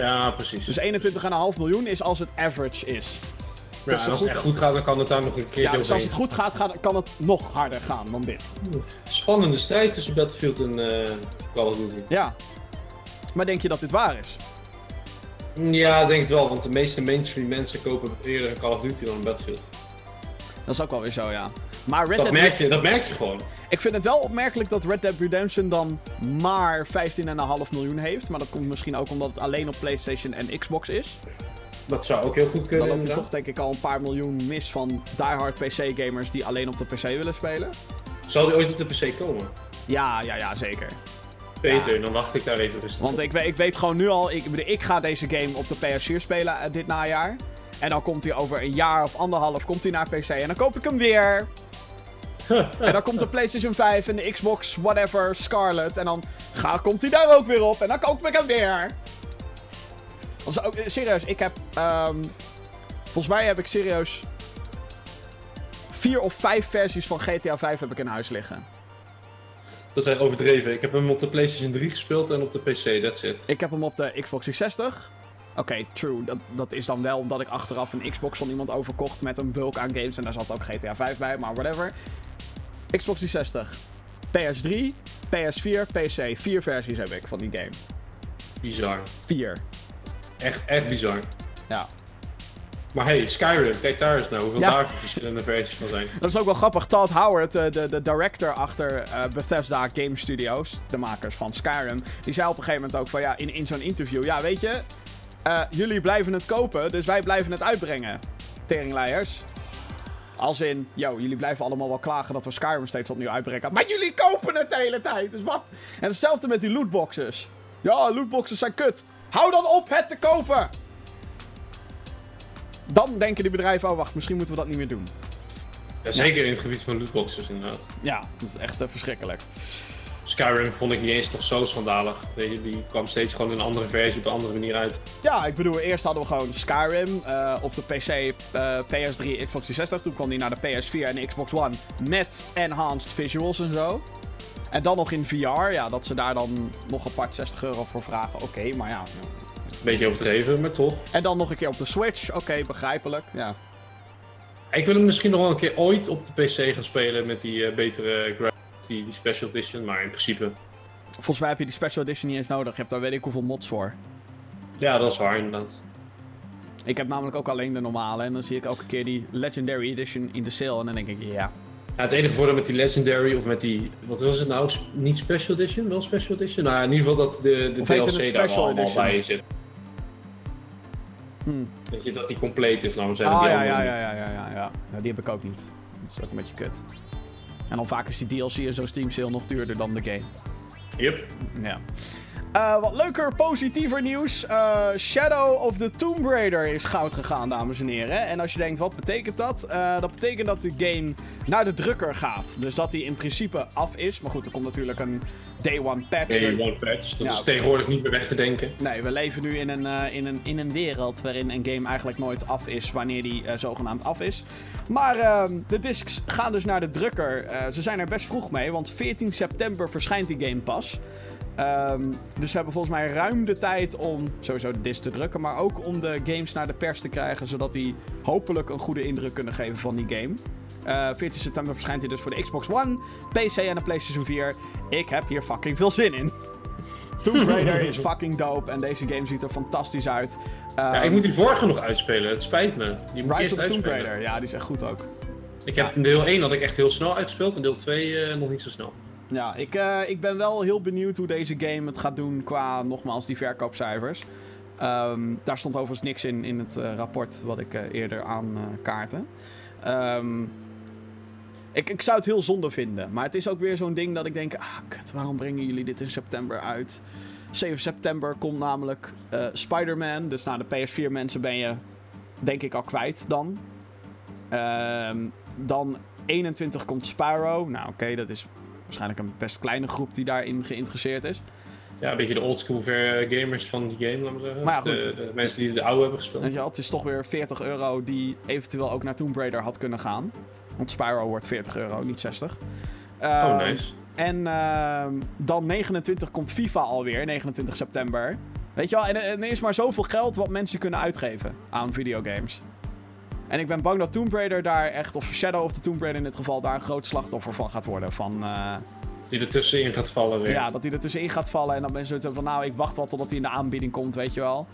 Ja, precies. Dus 21,5 miljoen is als het average is. Ja, als het goed, echt goed gaat, dan kan het daar nog een keer Ja, dus als het goed gaat, gaat, kan het nog harder gaan dan dit. Spannende strijd tussen Battlefield en uh, Call of Duty. Ja. Maar denk je dat dit waar is? Ja, ik denk het wel, want de meeste mainstream mensen kopen eerder een Call of Duty dan een Battlefield. Dat is ook wel weer zo, ja. Maar Red dat, Dead... merk je, dat merk je gewoon. Ik vind het wel opmerkelijk dat Red Dead Redemption dan maar 15,5 miljoen heeft. Maar dat komt misschien ook omdat het alleen op PlayStation en Xbox is. Dat zou ook heel goed kunnen. Dan loop je toch denk ik al een paar miljoen mis van diehard PC-gamers die alleen op de PC willen spelen. Zal die ooit op de PC komen? Ja, ja, ja, zeker. Beter, ja. dan wacht ik daar even rustig Want ik, ik weet gewoon nu al, ik, ik ga deze game op de PS4 spelen uh, dit najaar. En dan komt hij over een jaar of anderhalf komt hij naar PC en dan koop ik hem weer. en dan komt de PlayStation 5 en de Xbox, whatever, Scarlet. En dan ga, komt hij daar ook weer op en dan koop ik hem weer. Also, ook, serieus, ik heb. Um, volgens mij heb ik serieus. Vier of vijf versies van GTA 5 heb ik in huis liggen. Dat is overdreven. Ik heb hem op de PlayStation 3 gespeeld en op de PC, that's it. Ik heb hem op de Xbox 360. Oké, okay, true. Dat, dat is dan wel omdat ik achteraf een Xbox van iemand overkocht met een bulk aan games. En daar zat ook GTA 5 bij, maar whatever. Xbox 360. PS3, PS4, PC. Vier versies heb ik van die game. Bizar. Vier. Echt, echt bizar. Ja. Maar hey, Skyrim, kijk daar eens naar hoeveel ja. daar verschillende versies van zijn. Dat is ook wel grappig. Todd Howard, de, de, de director achter uh, Bethesda Game Studios, de makers van Skyrim, die zei op een gegeven moment ook van ja, in, in zo'n interview, ja weet je, uh, jullie blijven het kopen, dus wij blijven het uitbrengen. Teringleiers. Als in, yo, jullie blijven allemaal wel klagen dat we Skyrim steeds opnieuw uitbrengen. Maar jullie kopen het de hele tijd, dus wat? En hetzelfde met die lootboxes. Ja, lootboxes zijn kut. Hou dan op het te kopen! Dan denken die bedrijven, oh wacht, misschien moeten we dat niet meer doen. Ja, zeker in het gebied van lootboxes inderdaad. Ja, dat is echt uh, verschrikkelijk. Skyrim vond ik niet eens nog zo schandalig. Weet je, die kwam steeds gewoon in een andere versie op een andere manier uit. Ja, ik bedoel, eerst hadden we gewoon Skyrim uh, op de PC, uh, PS3, Xbox 360. Toen kwam die naar de PS4 en de Xbox One met enhanced visuals en zo. En dan nog in VR, ja, dat ze daar dan nog apart 60 euro voor vragen. Oké, okay, maar ja. Beetje overdreven, maar toch. En dan nog een keer op de Switch. Oké, okay, begrijpelijk. Ja. Ik wil hem misschien nog wel een keer ooit op de PC gaan spelen met die uh, betere graphics, die, die Special Edition. Maar in principe. Volgens mij heb je die Special Edition niet eens nodig. Je hebt daar weet ik hoeveel mods voor. Ja, dat is waar inderdaad. Ik heb namelijk ook alleen de normale. En dan zie ik elke keer die Legendary Edition in de sale. En dan denk ik, ja. Ja, het enige voordeel met die Legendary of met die, wat was het nou? Niet Special Edition, wel Special Edition? Nou, in ieder geval dat de, de Of DLC daar wel allemaal bij zit. Hmm. Weet je, dat die compleet is, nou zijn Ah, ja, ja, ja, ja, ja, ja, ja. Ja, Die heb ik ook niet. Dat is ook een beetje kut. En dan vaak is die DLC in zo'n Steam sale nog duurder dan de game. Yep. Ja. Eh, wat leuker, positiever nieuws. Eh, Shadow of the Tomb Raider is goud gegaan, dames en heren. En als je denkt, wat betekent dat? Eh, dat betekent dat de game naar de drukker gaat. Dus dat hij in principe af is. Maar goed, er komt natuurlijk een day one patch. Day one patch. Dat Ja, is tegenwoordig niet meer weg te denken. Nee, we leven nu in een, in, een, in een wereld waarin een game eigenlijk nooit af is wanneer die zogenaamd af is. Maar ehm, de discs gaan dus naar de drukker. Ze zijn er best vroeg mee, want 14 september verschijnt die game pas. Ehm, dus ze hebben volgens mij ruim de tijd om sowieso de disc te drukken, maar ook om de games naar de pers te krijgen, zodat die hopelijk een goede indruk kunnen geven van die game. Eh 14 september verschijnt hij dus voor de Xbox One, PC en de PlayStation 4. Ik heb hier fucking veel zin in. Tomb Raider is fucking dope en deze game ziet er fantastisch uit. Ja, Ehm, ik moet die vorige nog uitspelen. Het spijt me. Die moet Rise of Tomb. Raider, ja, die is echt goed ook. Ik heb deel 1 had ik echt heel snel uitgespeeld en deel 2 eh, nog niet zo snel. Ja, ik, eh, ik ben wel heel benieuwd hoe deze game het gaat doen qua, nogmaals, die verkoopcijfers. Ehm, daar stond overigens niks in in het eh, rapport wat ik eh, eerder aan kaarten. Ehm, ik, ik zou het heel zonde vinden. Maar het is ook weer zo'n ding dat ik denk... Ah, kut, waarom brengen jullie dit in september uit? 7 september komt namelijk Spider-Man. Dus nou, de PS4 mensen ben je denk ik al kwijt dan. Ehm, dan 21 komt Spyro. Nou oké, dat is waarschijnlijk een best kleine groep die daarin geïnteresseerd is. Ja, een beetje de oldschool ver- gamers van die game, laten we zeggen. Maar ja, de, goed. de mensen die de oude hebben gespeeld. Weet je het is toch weer 40 euro die eventueel ook naar Tomb Raider had kunnen gaan. Want Spyro wordt 40 euro, niet 60. Oh, Ehm, nice. En ehm, dan 29 komt FIFA alweer, 29 september. Weet je wel, en, en er is maar zoveel geld wat mensen kunnen uitgeven aan videogames. En ik ben bang dat Tomb Raider daar echt, of Shadow of the Tomb Raider in dit geval, daar een groot slachtoffer van gaat worden. Van, eh, Die er tussenin gaat vallen weer. ja, dat hij er tussenin gaat vallen en dan mensen zoiets hebben van, nou, ik wacht wel totdat hij in de aanbieding komt, weet je wel.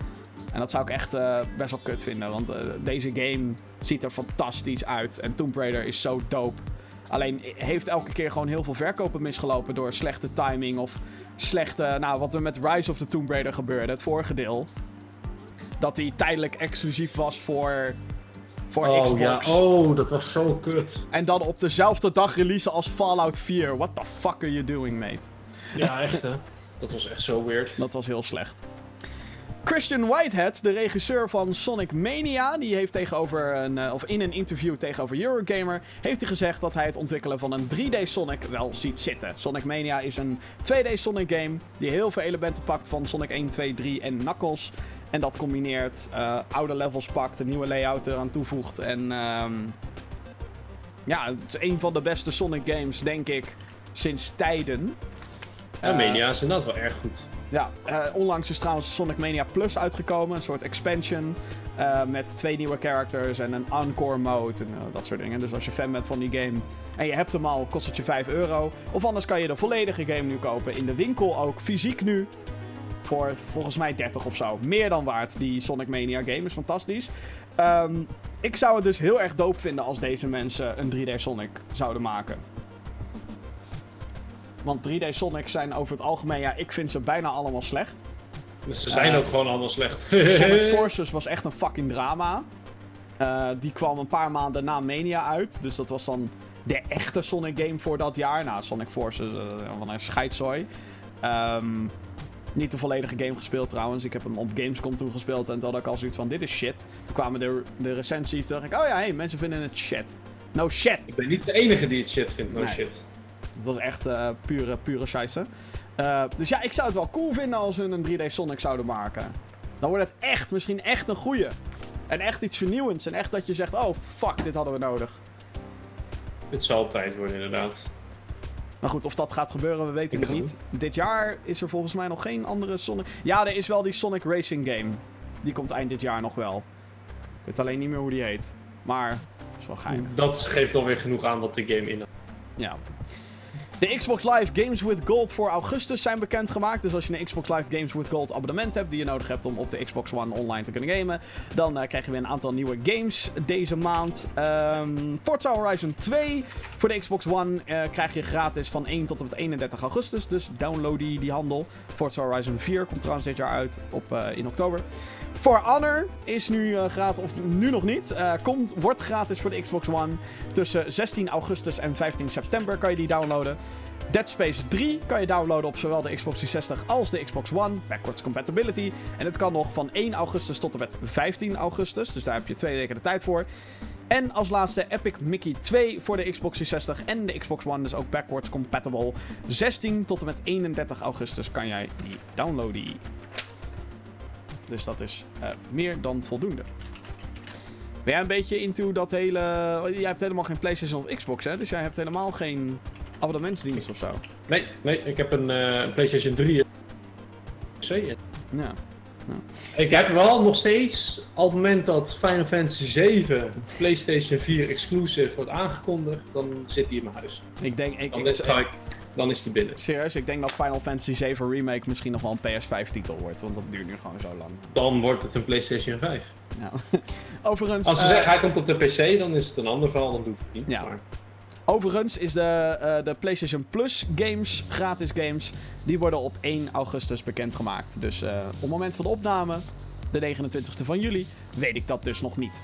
En dat zou ik echt eh, best wel kut vinden, want eh, deze game ziet er fantastisch uit. En Tomb Raider is zo dope. Alleen heeft elke keer gewoon heel veel verkopen misgelopen door slechte timing of slechte... Nou, wat er met Rise of the Tomb Raider gebeurde, het vorige deel. Dat die tijdelijk exclusief was voor, voor Oh Xbox. ja, oh, dat was zo kut. En dan op dezelfde dag releasen als Fallout 4. What the fuck are you doing, mate? Ja, echt hè. Dat was echt zo weird. Dat was heel slecht. Christian Whitehead, de regisseur van Sonic Mania, die heeft tegenover een, eh, of in een interview tegenover Eurogamer, heeft hij gezegd dat hij het ontwikkelen van een 3D Sonic wel ziet zitten. Sonic Mania is een 2D Sonic game die heel veel elementen pakt van Sonic 1, 2, 3 en Knuckles. En dat combineert, eh, oude levels pakt, een nieuwe layout eraan toevoegt. En ehm, ja, het is een van de beste Sonic games, denk ik, sinds tijden. Ja, Eh, Mania is inderdaad wel erg goed. ja, eh, onlangs is trouwens Sonic Mania Plus uitgekomen. Een soort expansion. met twee nieuwe characters en een encore mode en dat soort dingen. Dus als je fan bent van die game en je hebt hem al, kost het je 5 euro. Of anders kan je de volledige game nu kopen. In de winkel ook, fysiek nu. Voor volgens mij 30 of zo. Meer dan waard, die Sonic Mania game. Is fantastisch. Ehm, ik zou het dus heel erg dope vinden als deze mensen een 3D Sonic zouden maken. Want 3D Sonics zijn over het algemeen, ja, ik vind ze bijna allemaal slecht. Dus ze zijn Eh, ook gewoon allemaal slecht. Sonic Forces was echt een fucking drama. Eh, die kwam een paar maanden na Mania uit. Dus dat was dan de echte Sonic game voor dat jaar. Nou, Sonic Forces, eh van een scheidzooi. Ehm, niet de volledige game gespeeld trouwens. Ik heb hem op Gamescom toen gespeeld. En toen had ik al zoiets van, dit is shit. Toen kwamen de, de recensies. Toen dacht ik, oh ja, hey, mensen vinden het shit. No shit. Ik ben niet de enige die het shit vindt, no Nee. shit. Het was echt eh, pure, pure scheisse. Eh, dus ja, ik zou het wel cool vinden als hun een 3D Sonic zouden maken. Dan wordt het echt, misschien echt een goeie. En echt iets vernieuwends. En echt dat je zegt, oh fuck, dit hadden we nodig. Het zal tijd worden, inderdaad. Maar goed, of dat gaat gebeuren, we weten het niet. Dit jaar is er volgens mij nog geen andere Sonic... Ja, er is wel die Sonic Racing game. Die komt eind dit jaar nog wel. Ik weet alleen niet meer hoe die heet. Maar, is wel geinig. Dat geeft alweer genoeg aan wat de game inhoudt. Ja. De Xbox Live Games with Gold voor augustus zijn bekendgemaakt. Dus als je een Xbox Live Games with Gold abonnement hebt die je nodig hebt om op de Xbox One online te kunnen gamen, dan uh, krijg je weer een aantal nieuwe games deze maand. Um, Forza Horizon 2 voor de Xbox One uh, krijg je gratis van 1 tot en met 31 augustus. Dus download die, die handel. Forza Horizon 4 komt trouwens dit jaar uit op, uh, in oktober. For Honor is nu gratis, of nu nog niet. Komt, wordt gratis voor de Xbox One. Tussen 16 augustus en 15 september kan je die downloaden. Dead Space 3 kan je downloaden op zowel de Xbox 360 als de Xbox One. Backwards compatibility. En het kan nog van 1 augustus tot en met 15 augustus. Dus daar heb je twee weken de tijd voor. En als laatste Epic Mickey 2 voor de Xbox 360 en de Xbox One. Dus ook backwards compatible. 16 tot en met 31 augustus kan jij die downloaden. Dus dat is uh, meer dan voldoende. Ben jij een beetje into dat hele... Jij hebt helemaal geen PlayStation of Xbox, hè? Dus jij hebt helemaal geen abonnementsdienst of zo. Nee, nee ik heb een uh, PlayStation 3. Ja. ja. Ik heb wel nog steeds, op het moment dat Final Fantasy 7 PlayStation 4 exclusive wordt aangekondigd, dan zit hij in mijn huis. Ik denk, ik, dan, ik, ga ik, dan is hij binnen. Serieus, ik denk dat Final Fantasy 7 Remake misschien nog wel een PS5-titel wordt, want dat duurt nu gewoon zo lang. Dan wordt het een PlayStation 5. Nou, overigens. Als ze uh, zeggen hij komt op de PC, dan is het een ander verhaal, dan doe ik het niet. Ja. Maar... Overigens is de, uh, de PlayStation Plus games, gratis games, die worden op 1 augustus bekendgemaakt. Dus uh, op het moment van de opname, de 29e van juli, weet ik dat dus nog niet.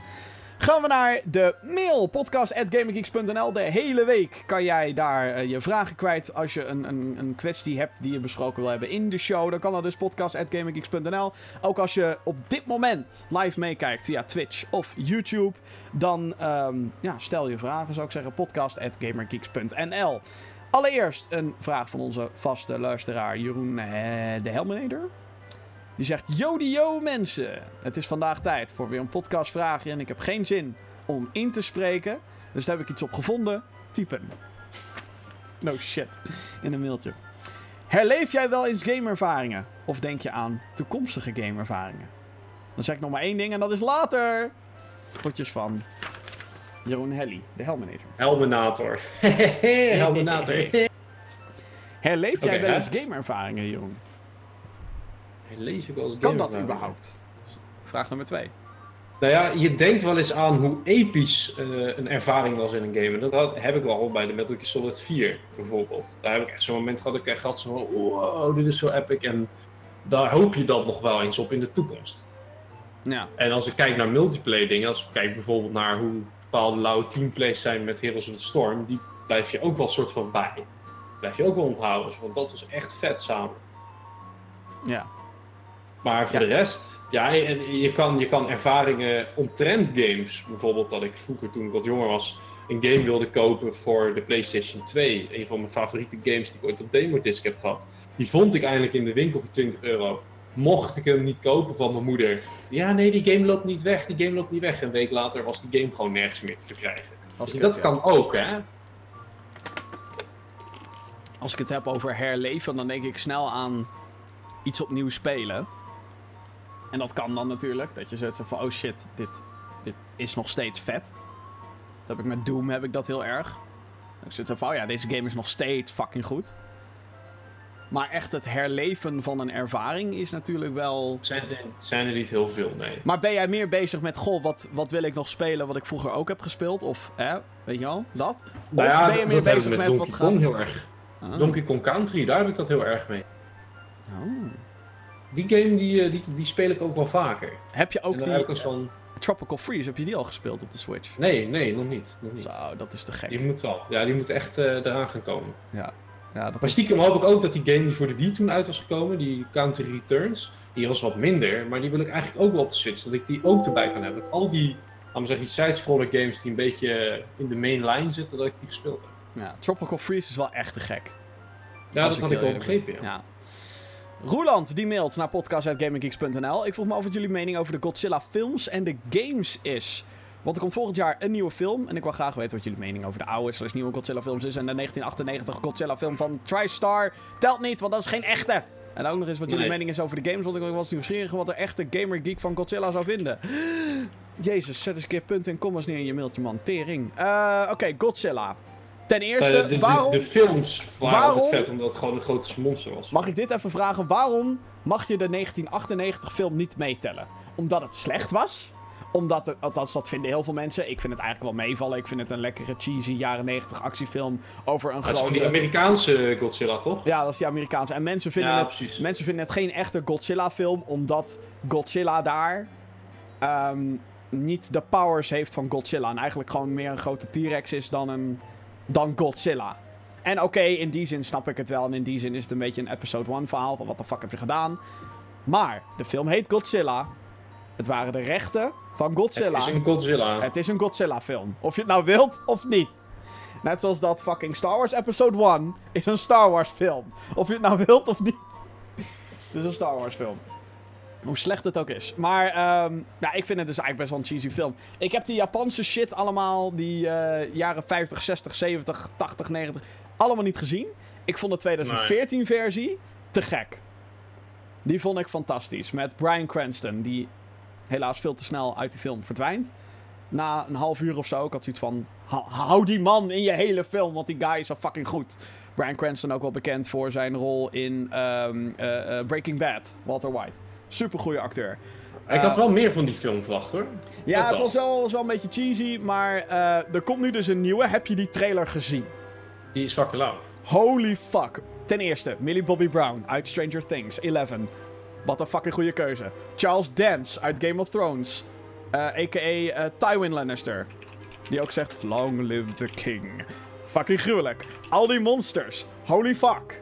Gaan we naar de mail, podcast.gaminggeeks.nl. De hele week kan jij daar uh, je vragen kwijt. Als je een, een, een kwestie hebt die je besproken wil hebben in de show, dan kan dat dus podcast.gaminggeeks.nl. Ook als je op dit moment live meekijkt via Twitch of YouTube, dan um, ja, stel je vragen, zou ik zeggen, podcast.gamergeeks.nl. Allereerst een vraag van onze vaste luisteraar Jeroen uh, de Helmenader. Die zegt: Yo, mensen. Het is vandaag tijd voor weer een podcastvraagje. En ik heb geen zin om in te spreken. Dus daar heb ik iets op gevonden. Typen. No shit. In een mailtje. Herleef jij wel eens gameervaringen? Of denk je aan toekomstige gameervaringen? Dan zeg ik nog maar één ding en dat is later. Groetjes van Jeroen Helly, de Helmenator. Helmenator. Helmenator. Herleef jij okay, wel eens gameervaringen, Jeroen? Lees ik als kan dat überhaupt? Vraag nummer twee. Nou ja, je denkt wel eens aan hoe episch uh, een ervaring was in een game. En dat had, heb ik wel bij de Metal Gear Solid 4 bijvoorbeeld. Daar heb ik echt zo'n moment gehad, ik echt had zo van, wow, dit is zo epic. En daar hoop je dan nog wel eens op in de toekomst. Ja. En als ik kijk naar multiplayer dingen, als ik kijk bijvoorbeeld naar hoe bepaalde lauwe teamplays zijn met Heroes of the Storm, die blijf je ook wel soort van bij. Blijf je ook wel onthouden, want dat was echt vet samen. Ja, maar voor ja. de rest, ja, en je kan, je kan ervaringen omtrent games. Bijvoorbeeld dat ik vroeger, toen ik wat jonger was, een game wilde kopen voor de PlayStation 2. Een van mijn favoriete games die ik ooit op Demodisc heb gehad. Die vond ik eindelijk in de winkel voor 20 euro. Mocht ik hem niet kopen van mijn moeder. Ja, nee, die game loopt niet weg. Die game loopt niet weg. Een week later was die game gewoon nergens meer te verkrijgen. Dus dat kan ook, hè? Als ik het heb over herleven, dan denk ik snel aan iets opnieuw spelen. En dat kan dan natuurlijk. Dat je zoiets van, oh shit, dit, dit is nog steeds vet. Dat heb ik met Doom heb ik dat heel erg. Ik zit zo van, oh ja, deze game is nog steeds fucking goed. Maar echt het herleven van een ervaring is natuurlijk wel... Zijn er, zijn er niet heel veel, nee. Maar ben jij meer bezig met, goh, wat, wat wil ik nog spelen wat ik vroeger ook heb gespeeld? Of, hè, weet je wel, dat? Nou of ja, ben je meer bezig met, wat gaat... heel erg. Ah. Donkey Kong Country, daar heb ik dat heel erg mee. Oh. Die game die, die, die speel ik ook wel vaker. Heb je ook die heb ik als van... Tropical Freeze, heb je die al gespeeld op de Switch? Nee, nee, nog niet. Nog niet. Zo, dat is te gek. Die moet wel. Ja, die moet echt eh, eraan gaan komen. Ja. Ja, dat Maar is... stiekem hoop ik ook dat die game die voor de Wii toen uit was gekomen, die Country Returns, die was wat minder, maar die wil ik eigenlijk ook wel op de Switch, dat ik die ook erbij kan hebben. Dat al die, laten zeggen, side-scroller games die een beetje in de main line zitten, dat ik die gespeeld heb. Ja, Tropical Freeze is wel echt te gek. Ja, dat had ik al begrepen. Ja. Roeland die mailt naar podcast.gaminggeeks.nl. Ik vroeg me af wat jullie mening over de Godzilla films en de games is. Want er komt volgend jaar een nieuwe film. En ik wil graag weten wat jullie mening over de oude slash nieuwe Godzilla films is. En de 1998 Godzilla film van TriStar telt niet, want dat is geen echte. En ook nog eens wat jullie Nee. mening is over de games. Want ik was nieuwsgierig wat de echte gamer geek van Godzilla zou vinden. Jezus, zet eens een keer punten en commas neer in je mailtje, man. Tering. Eh, Oké, Godzilla. Ten eerste, Eh, de, de, waarom... de films waren waarom- altijd vet omdat het gewoon een grote monster was. Mag ik dit even vragen? Waarom mag je de 1998 film niet meetellen? Omdat het slecht was? Omdat, het, althans dat vinden heel veel mensen. Ik vind het eigenlijk wel meevallen. Ik vind het een lekkere cheesy jaren 90 actiefilm over een Het is gewoon die grote... Amerikaanse Godzilla, toch? Ja, dat is die Amerikaanse. En mensen vinden, Ja, het, precies. mensen vinden het geen echte Godzilla-film, omdat Godzilla daar ehm, niet de powers heeft van Godzilla. En eigenlijk gewoon meer een grote T-Rex is dan, een, dan Godzilla. En oké, in die zin snap ik het wel. En in die zin is het een beetje een episode 1 verhaal van wat de fuck heb je gedaan. Maar de film heet Godzilla. Het waren de rechten van Godzilla. Het is een Godzilla. Het is een Godzilla-film. Of je het nou wilt of niet. Net zoals dat fucking Star Wars Episode 1 is een Star Wars film. Of je het nou wilt of niet. Het is een Star Wars film. Hoe slecht het ook is. Maar ja, ik vind het dus eigenlijk best wel een cheesy film. Ik heb die Japanse shit allemaal, die eh, jaren 50, 60, 70, 80, 90, allemaal niet gezien. Ik vond de 2014 versie te gek. Die vond ik fantastisch. Met Bryan Cranston, die helaas veel te snel uit die film verdwijnt. Na een half uur of zo, ik had zoiets van... "Ha- Hou die man in je hele film, want die guy is zo fucking goed. Bryan Cranston ook wel bekend voor zijn rol in ehm, eh, eh, Breaking Bad. Walter White. Super goede acteur. ik had wel meer van die film verwacht, hoor. Ja, het was wel, was wel een beetje cheesy, maar eh, er komt nu dus een nieuwe. Heb je die trailer gezien? Die is fucking lauw. Holy fuck. Ten eerste, Millie Bobby Brown uit Stranger Things, 11. Wat een fucking goede keuze. Charles Dance uit Game of Thrones. eh, A.k.a. eh, Tywin Lannister. Die ook zegt, long live the king. Fucking gruwelijk. Al die monsters. Holy fuck.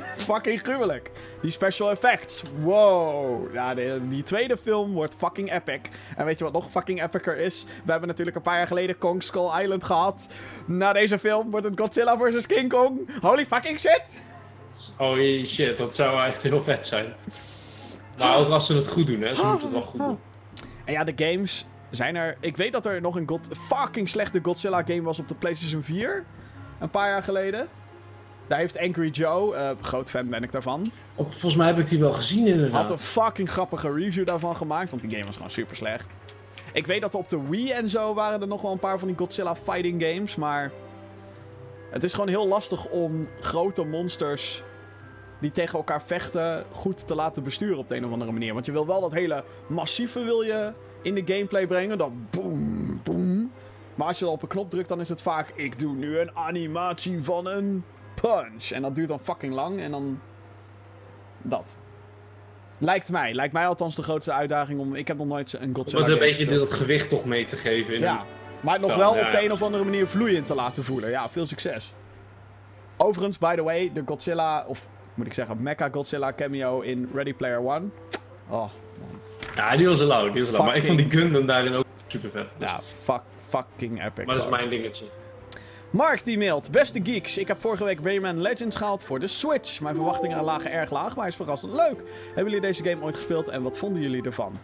fucking gruwelijk. Die special effects. Wow. Ja, de- die tweede film wordt fucking epic. En weet je wat nog fucking epicer is? We hebben natuurlijk een paar jaar geleden Kong Skull Island gehad. Na deze film wordt het Godzilla vs. King Kong. Holy fucking shit. Oh shit, dat zou echt heel vet zijn. Maar ook als ze het goed doen, hè. Ze moeten het wel goed doen. En ja, de games zijn er... Ik weet dat er nog een God... fucking slechte Godzilla game was op de PlayStation 4. Een paar jaar geleden. Daar heeft Angry Joe, eh, groot fan ben ik daarvan, volgens mij heb ik die wel gezien, inderdaad. had een fucking grappige review daarvan gemaakt. Want die game was gewoon super slecht. Ik weet dat er op de Wii en zo waren er nog wel een paar van die Godzilla fighting games. Maar het is gewoon heel lastig om grote monsters die tegen elkaar vechten goed te laten besturen op de een of andere manier. Want je wil wel dat hele massieve wil je in de gameplay brengen. Dat boom, boom. Maar als je dan op een knop drukt, dan is het vaak... Ik doe nu een animatie van een punch. En dat duurt dan fucking lang. En dan... Dat. Lijkt mij. Lijkt mij althans de grootste uitdaging om... Ik heb nog nooit een Godzilla Om het een beetje dat gewicht toch mee te geven. In Ja, een... maar het nog wel op de een of andere manier vloeiend te laten voelen. Ja, veel succes. Overigens, by the way, de Godzilla, of moet ik zeggen, Mecha Godzilla cameo in Ready Player One. Oh, Ja, die was lauw, die was lauw. Maar ik vond die Gundam daarin ook super vet. ja, fuck, fucking epic. Maar dat is mijn dingetje. Mark die mailt. Beste geeks, ik heb vorige week Rayman Legends gehaald voor de Switch. Mijn verwachtingen lagen erg laag, maar hij is verrassend leuk. Hebben jullie deze game ooit gespeeld en wat vonden jullie ervan?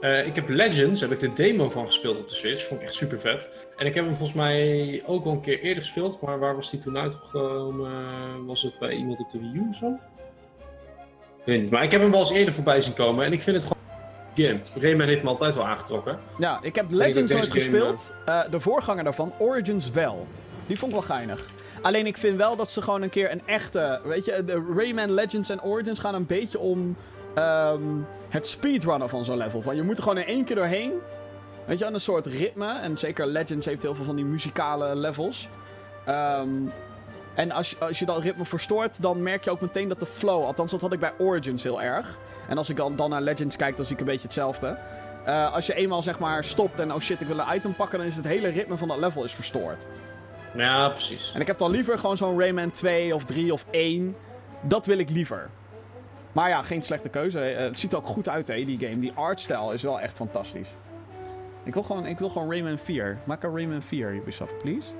Eh, ik heb Legends, heb ik de demo van gespeeld op de Switch. Vond ik echt super vet. En ik heb hem volgens mij ook al een keer eerder gespeeld. Maar waar was die toen uitgekomen? Was het bij iemand op de Wii zo? Ik weet niet. Maar ik heb hem wel eens eerder voorbij zien komen. En ik vind het gewoon game. Rayman heeft me altijd wel aangetrokken. Ja, ik heb Legends nooit gespeeld. Eh, de voorganger daarvan, Origins wel. Die vond ik wel geinig. Alleen ik vind wel dat ze gewoon een keer een echte... Weet je, de Rayman Legends en Origins gaan een beetje om ehm, het speedrunnen van zo'n level. Van je moet er gewoon in één keer doorheen. Weet je, aan een soort ritme. En zeker Legends heeft heel veel van die muzikale levels. Ehm, en als, als je dat ritme verstoort, dan merk je ook meteen dat de flow... Althans, dat had ik bij Origins heel erg. En als ik dan, dan naar Legends kijk, dan zie ik een beetje hetzelfde. Eh, als je eenmaal zeg maar stopt en oh shit, ik wil een item pakken, dan is het hele ritme van dat level is verstoord. Ja, precies. En ik heb dan liever gewoon zo'n Rayman 2 of 3 of 1. Dat wil ik liever. Maar ja, geen slechte keuze. Eh, het ziet er ook goed uit, hè, die game. Die artstyle is wel echt fantastisch. Ik wil gewoon, ik wil gewoon Rayman 4. Maak een Rayman 4, Ubisoft, please.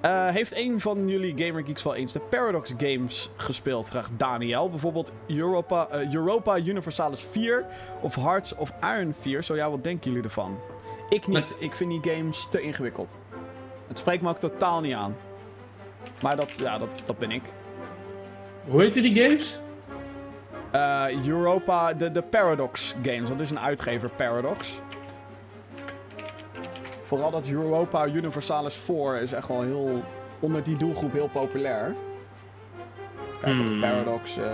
Eh, heeft een van jullie Gamer Geeks wel eens de Paradox Games gespeeld? Vraagt Daniel. Bijvoorbeeld Europa, eh, Europa Universalis 4 of Hearts of Iron 4. Zo ja, wat denken jullie ervan? Ik niet. Ik vind die games te ingewikkeld. Het spreekt me ook totaal niet aan. Maar dat, ja, dat, dat ben ik. Hoe heette die games? Eh, Europa, de, de Paradox Games. Dat is een uitgever, Paradox. Vooral dat Europa Universalis 4 is echt wel heel... Onder die doelgroep heel populair. Kijk, Hmm. of Paradox... eh,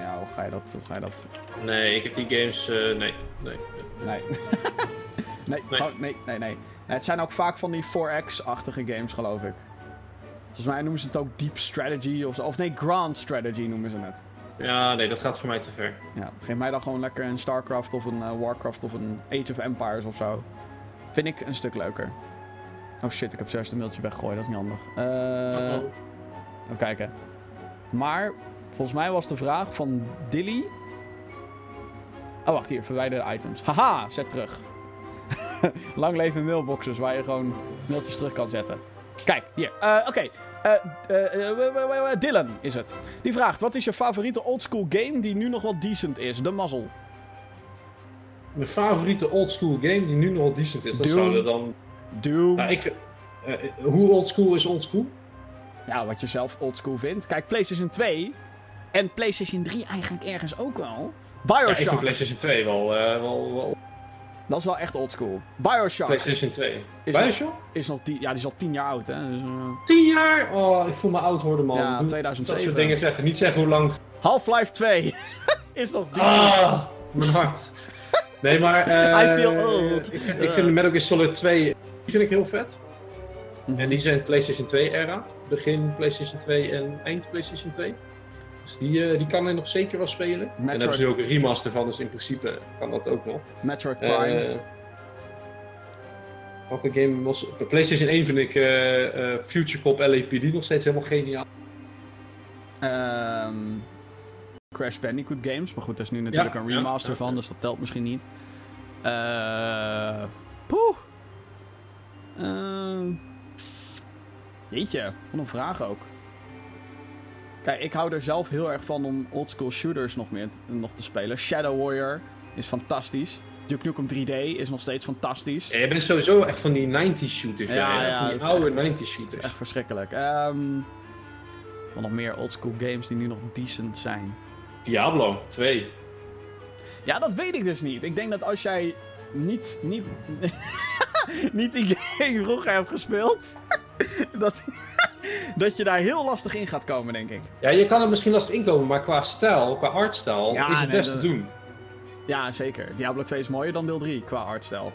ja, hoe ga je dat... Hoe ga je dat... Nee, ik heb die games... eh, nee, nee. Nee. nee, Nee. gewoon- nee, nee, nee. Nee, Het zijn ook vaak van die 4X-achtige games, geloof ik. Volgens mij noemen ze het ook Deep Strategy of. Of nee, Grand Strategy noemen ze het. Ja, nee, dat gaat voor mij te ver. Ja, geef mij dan gewoon lekker een StarCraft of een eh, Warcraft of een Age of Empires of zo. Vind ik een stuk leuker. Oh shit, ik heb juist een mailtje weggegooid, dat is niet handig. Uh-oh. even kijken. Maar, volgens mij was de vraag van Dilly... Oh, wacht, hier, verwijder de items. Haha, zet terug. Lang leven mailboxes waar je gewoon mailtjes terug kan zetten. Kijk, hier. Eh, Oké. Eh, eh, Dylan is het. Die vraagt: Wat is je favoriete oldschool game die nu nog wel decent is? De mazzel. Mijn favoriete oldschool game die nu nog wel decent is, dat Doom. zouden dan... Doom. Ja, ik vind- eh, eh, hoe oldschool is oldschool? Ja, wat je zelf oldschool vindt. Kijk, PlayStation 2 en PlayStation 3 eigenlijk ergens ook wel. Ja, ik Bioshock. vind PlayStation 2 wel... eh, wel, wel Dat is wel echt oldschool. Bioshock PlayStation 2. Is dat- Bioshock? is nog die, ja, die is al 10 jaar oud, hè? Dus, eh, 10 jaar? Oh, ik voel me oud worden, man. Ja, Doe 2007. Dat soort dingen zeggen. Niet zeggen hoe lang... Half-Life 2 is nog die. Ah, mijn hart. Nee, maar... eh, I feel old. Ik vind, ik vind de Metal Gear Solid 2 die vind ik heel vet. Mhm. En die zijn PlayStation 2-era. Begin PlayStation 2 en eind PlayStation 2. Dus die, eh, die kan er nog zeker wel spelen. En daar hebben ze ook een remaster van, dus in principe kan dat ook nog. Metroid Prime. Eh, welke game was... Op PlayStation 1 vind ik eh, eh, Future Cop LAPD nog steeds helemaal geniaal. Ehm, Crash Bandicoot games. Maar goed, er is nu natuurlijk Ja, een remaster ja, van, ja. dus dat telt misschien niet. Eh. poeh. Ehm, jeetje, wat een vraag ook. Kijk, ik hou er zelf heel erg van om oldschool shooters nog, meer nog te spelen. Shadow Warrior is fantastisch. Duke Nukem 3D is nog steeds fantastisch. Ja, je bent sowieso echt van die 90s shooters. Ja, Ja, ja, van die oude echt- 90s Dat shooters. is echt verschrikkelijk. Ehm wat nog meer oldschool games die nu nog decent zijn. Diablo 2. Ja, dat weet ik dus niet. Ik denk dat als jij niet, niet, niet die game vroeger hebt gespeeld, dat, dat je daar heel lastig in gaat komen, denk ik. Ja, je kan er misschien lastig inkomen, maar qua stijl, qua artstijl, Ja, is het nee, best dat- te doen. Ja, zeker. Diablo 2 is mooier dan deel 3 qua artstijl.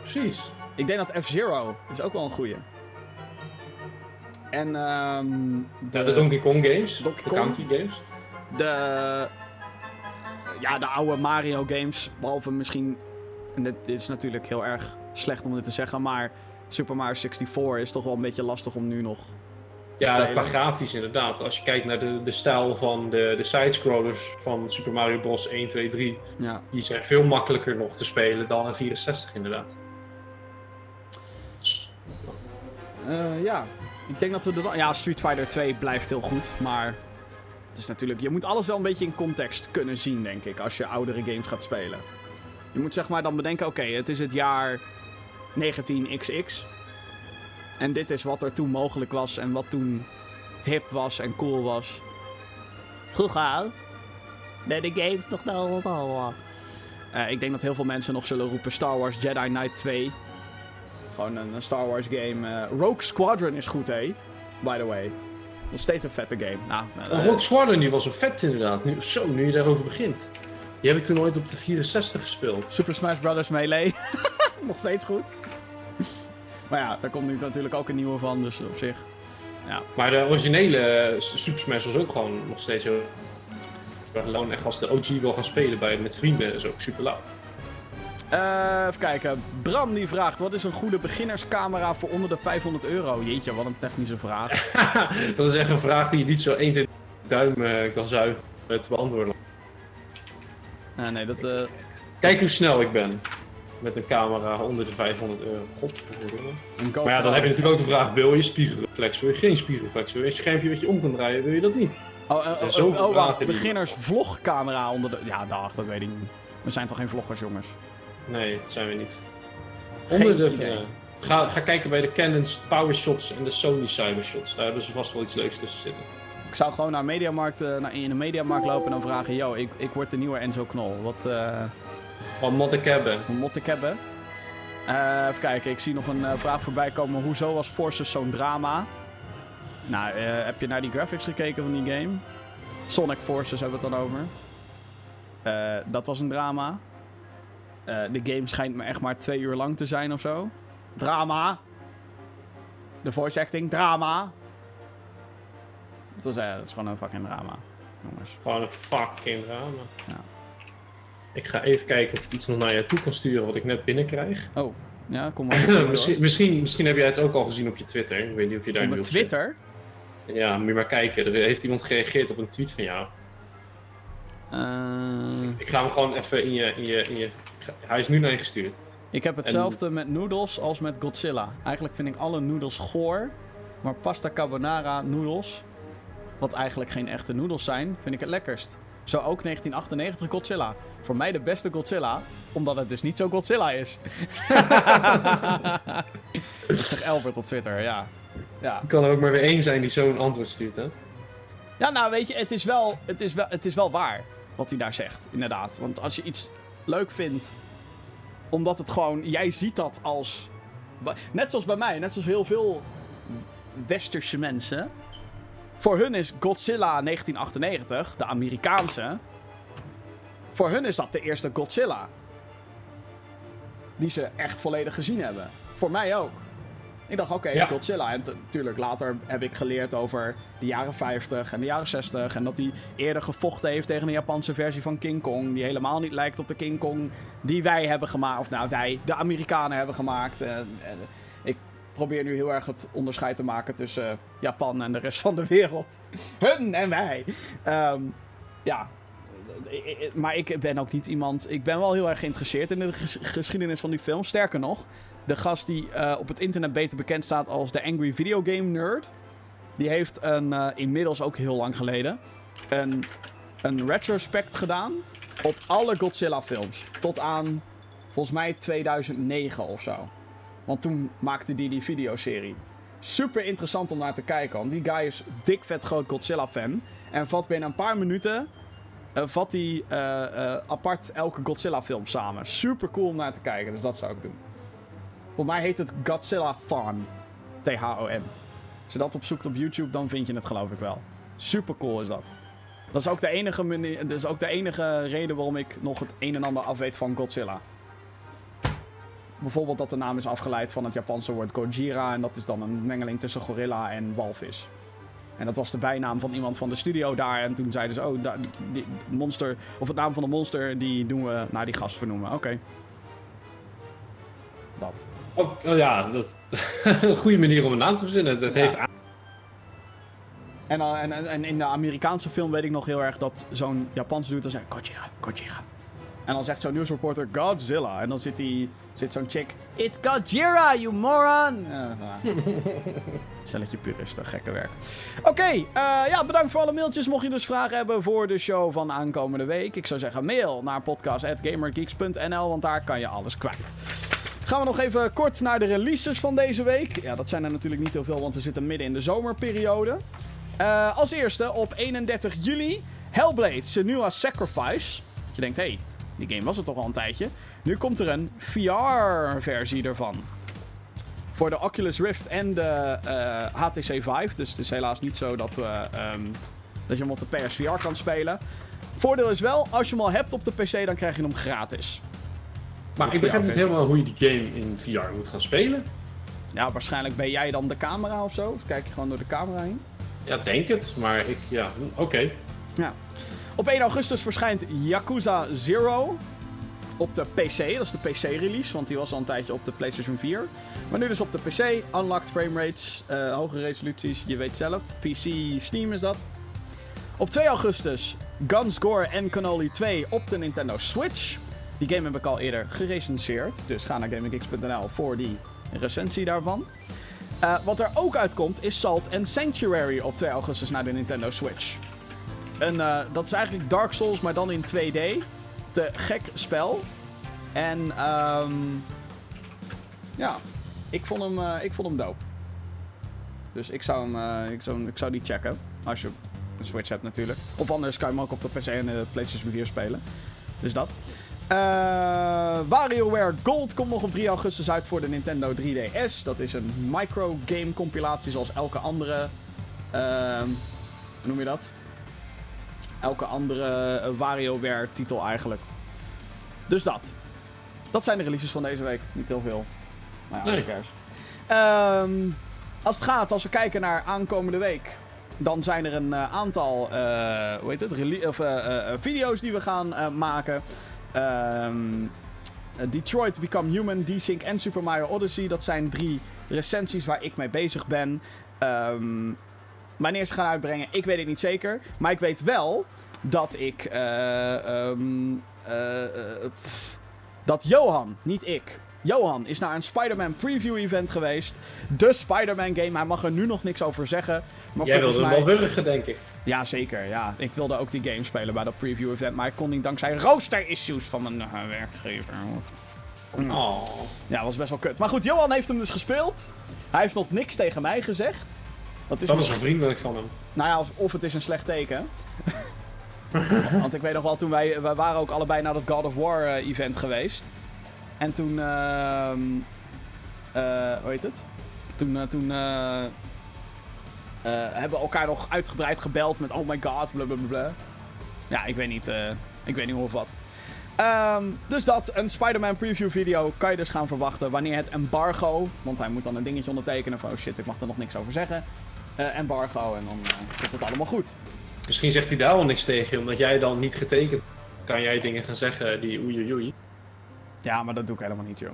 Precies. Ik denk dat F-Zero is ook wel een goeie. En ehm de, Ja, de Donkey Kong games, Donkey de Kong. County games. De, ja, de oude Mario games, behalve misschien, en dit is natuurlijk heel erg slecht om dit te zeggen, maar Super Mario 64 is toch wel een beetje lastig om nu nog Ja, qua grafisch inderdaad. Als je kijkt naar de, de stijl van de, de sidescrollers van Super Mario Bros. 1, 2, 3, Ja. die zijn veel makkelijker nog te spelen dan een 64 inderdaad. Eh, ja, ik denk dat we de... Ja, Street Fighter 2 blijft heel goed, maar... Het is natuurlijk... Je moet alles wel een beetje in context kunnen zien, denk ik, als je oudere games gaat spelen. Je moet zeg maar dan bedenken, oké, het is het jaar 19XX. En dit is wat er toen mogelijk was en wat toen hip was en cool was. Vroeger, nee, de games nog nou... Eh, ik denk dat heel veel mensen nog zullen roepen Star Wars Jedi Knight 2. Gewoon een, een Star Wars game. Eh, Rogue Squadron is goed, hé. By the way. Nog steeds een vette game. Nou, Uh, Rogue Squadron die was wel vet inderdaad. Nu, zo, nu je daarover begint. Die heb ik toen ooit op de 64 gespeeld. Super Smash Bros. Melee. Nog steeds goed. maar ja, daar komt nu natuurlijk ook een nieuwe van, dus op zich. Maar de originele eh, Super Smash was ook gewoon nog steeds heel... Gewoon echt als de OG wil gaan spelen bij, met vrienden is ook super lauw. Eh, even kijken. Bram die vraagt: wat is een goede beginnerscamera voor onder de 500 euro? Jeetje, wat een technische vraag. dat is echt een vraag die je niet zo 1, 2, duim eh, kan zuigen eh, te beantwoorden. Nee, dat. eh, Kijk hoe snel ik ben. Met een camera onder de 500 euro. God. een GoPro. Maar ja, dan heb je natuurlijk ook de vraag: wil je spiegelreflex? Wil je geen spiegelreflex? Wil je een schermpje wat je om kan draaien? Wil je dat niet? Oh, zijn oh, oh, oh, Beginners vlogcamera onder de. Ja, dag, dat weet ik niet. We zijn toch geen vloggers, jongens? Nee, dat zijn we niet. Geen Onder de. Ga, ga kijken bij de Canon's Powershots en de Sony Cybershots. Daar hebben ze vast wel iets leuks tussen zitten. Ik zou gewoon naar, Mediamarkt, eh, naar in een Mediamarkt lopen en dan vragen: Yo, ik, ik word de nieuwe Enzo Knol. Wat, eh Wat moet ik hebben? wat moet ik hebben? Eh, even kijken, ik zie nog een vraag voorbij komen. Hoezo was Forces zo'n drama? Nou, eh, heb je naar die graphics gekeken van die game? Sonic Forces hebben we het dan over. Eh, dat was een drama. Eh, de game schijnt me echt maar twee uur lang te zijn of zo. Drama. De voice acting, drama. Het was, eh, het is gewoon een fucking drama. Jongens. Gewoon een fucking drama. Ja. Ik ga even kijken of ik iets nog naar je toe kan sturen wat ik net binnenkrijg. Oh, ja, kom maar. misschien, misschien, misschien heb jij het ook al gezien op je Twitter. Ik weet niet of je daar Op nu op zit. Twitter? Ja, moet je maar kijken. Er heeft iemand gereageerd op een tweet van jou. Eh, Ik ga hem gewoon even in je... In je, in je hij is nu naar je gestuurd. ik heb hetzelfde met noedels als met Godzilla. Eigenlijk vind ik alle noedels goor. Maar pasta carbonara noedels, wat eigenlijk geen echte noedels zijn, vind ik het lekkerst. Zo ook 1998 Godzilla. Voor mij de beste Godzilla, omdat het dus niet zo Godzilla is. dat zegt Albert op Twitter, ja. Ja. Kan er ook maar weer één zijn die zo'n antwoord stuurt, hè? Ja, nou weet je, het is, wel, het, is wel, het is wel waar wat hij daar zegt, inderdaad. Want als je iets leuk vindt, omdat het gewoon, jij ziet dat als. Net zoals bij mij, net zoals heel veel westerse mensen. Voor hun is Godzilla 1998, de Amerikaanse. Voor hun is dat de eerste Godzilla. Die ze echt volledig gezien hebben. Voor mij ook. Ik dacht, oké, Ja. Godzilla. En natuurlijk, later heb ik geleerd over de jaren 50 en de jaren 60. En dat hij eerder gevochten heeft tegen een Japanse versie van King Kong. Die helemaal niet lijkt op de King Kong die wij hebben gemaakt. Of nou, wij, de Amerikanen hebben gemaakt. En, en ik probeer nu heel erg het onderscheid te maken tussen Japan en de rest van de wereld. Hun en wij. Ehm, ja, eh, eh, maar ik ben ook niet iemand. Ik ben wel heel erg geïnteresseerd in de ges- geschiedenis van die film. Sterker nog, de gast die eh, op het internet beter bekend staat als de Angry Video Game Nerd. Die heeft een, eh, inmiddels ook heel lang geleden een, een retrospect gedaan op alle Godzilla films. Tot aan volgens mij 2009 of zo. Want toen maakte die die videoserie. Super interessant om naar te kijken. Want die guy is dik vet groot Godzilla fan. En vat binnen een paar minuten eh, vat hij apart elke Godzilla film samen. Super cool om naar te kijken, dus dat zou ik doen. Volgens mij heet het Godzilla Thon. T-H-O-N. Als je dat opzoekt op YouTube, dan vind je het geloof ik wel. Super cool is dat. Dat is ook de enige, is ook de enige reden waarom ik nog het een en ander afweet van Godzilla. Bijvoorbeeld dat de naam is afgeleid van het Japanse woord Gojira. En dat is dan een mengeling tussen gorilla en walvis. En dat was de bijnaam van iemand van de studio daar. En toen zeiden ze, oh, monster, of het naam van de monster, die doen we naar die gast vernoemen. Oké. Dat. Oh, oh ja, dat een goede manier om een naam te verzinnen. Dat Ja. heeft En, dan- en, en, in de Amerikaanse film weet ik nog heel erg dat zo'n Japanse dude dan zegt Gojira, Gojira. En dan zegt zo'n nieuwsreporter Godzilla. En dan zit, die, zit zo'n chick, It's Gojira, you moron! Stelletje puristen, gekke werk. Oké, eh, ja, bedankt voor alle mailtjes. Mocht je dus vragen hebben voor de show van aankomende week. Ik zou zeggen mail naar podcast.gamergeeks.nl, want daar kan je alles kwijt. Gaan we nog even kort naar de releases van deze week. Ja, dat zijn er natuurlijk niet heel veel, want we zitten midden in de zomerperiode. Eh, als eerste op 31 juli Hellblade Senua Sacrifice. Dat je denkt, hé, hey, die game was er toch al een tijdje. Nu komt er een VR-versie ervan. Voor de Oculus Rift en de eh, HTC Vive. Dus het is helaas niet zo dat, we, ehm, dat je hem op de PSVR kan spelen. Voordeel is wel, als je hem al hebt op de PC, dan krijg je hem gratis. Maar ik begrijp niet helemaal hoe je die game in VR moet gaan spelen. Ja, waarschijnlijk ben jij dan de camera of zo. Of kijk je gewoon door de camera heen. Ja, denk het. Maar ik, ja, oké. Ja. Op 1 augustus verschijnt Yakuza Zero op de PC. Dat is de PC-release, want die was al een tijdje op de PlayStation 4. Maar nu dus op de PC. Unlocked framerates, eh hoge resoluties, je weet zelf. PC, Steam is dat. Op 2 augustus Guns, Gore en Cannoli 2 op de Nintendo Switch. Die game heb ik al eerder gerecenseerd. Dus ga naar gaminggeeks.nl voor die recensie daarvan. Eh, wat er ook uitkomt is Salt and Sanctuary op 2 augustus naar de Nintendo Switch. Eh, dat is eigenlijk Dark Souls, maar dan in 2D. Te gek spel. En ehm ja, ik vond hem, eh, ik vond hem dope. Dus ik zou, hem, ik, zou, ik zou die checken. Als je een Switch hebt natuurlijk. Of anders kan je hem ook op de PC en PlayStation 4 spelen. Dus dat. Eh, WarioWare Gold komt nog op 3 augustus uit voor de Nintendo 3DS. Dat is een microgame compilatie zoals elke andere. ehm, hoe noem je dat? Elke andere eh, WarioWare titel eigenlijk. Dus dat. Dat zijn de releases van deze week. Niet heel veel. Maar ja, Nee. cares. Ehm, als het gaat, als we kijken naar aankomende week. Dan zijn er een eh, aantal hoe heet het, of, video's die we gaan maken. Ehm, eh, Detroit Become Human, D-Sync en Super Mario Odyssey. Dat zijn drie recensies waar ik mee bezig ben. Ehm, wanneer ze gaan uitbrengen, ik weet het niet zeker. Maar ik weet wel dat ik... eh, ehm, eh, eh, dat Johan, niet ik... Johan is naar een Spider-Man preview event geweest. De Spider-Man game. Hij mag er nu nog niks over zeggen. Maar Jij wilde hem mij... wel wurgen, denk ik. Ja, zeker. Ja. Ik wilde ook die game spelen bij dat preview event. Maar ik kon niet dankzij rooster issues van mijn eh, werkgever. Oh. Ja, was best wel kut. Maar goed, Johan heeft hem dus gespeeld. Hij heeft nog niks tegen mij gezegd. Dat is, Dat is misschien- wel vriendelijk van hem. Nou ja, of, het is een slecht teken. Want ik weet nog wel, toen wij, wij waren ook allebei naar dat God of War eh, event geweest. En toen, eh, hoe heet het? Toen, eh, toen eh, hebben we elkaar nog uitgebreid gebeld met oh my god, blablabla. Ja, ik weet niet, ik weet niet hoe of wat. Ehm, dus dat, een Spider-Man preview video kan je dus gaan verwachten wanneer het embargo, want hij moet dan een dingetje ondertekenen van oh shit, ik mag er nog niks over zeggen. Embargo en dan komt het allemaal goed. Misschien zegt hij daar wel niks tegen, omdat jij dan niet getekend kan jij dingen gaan zeggen die oei oei oei. Ja, maar dat doe ik helemaal niet, joh.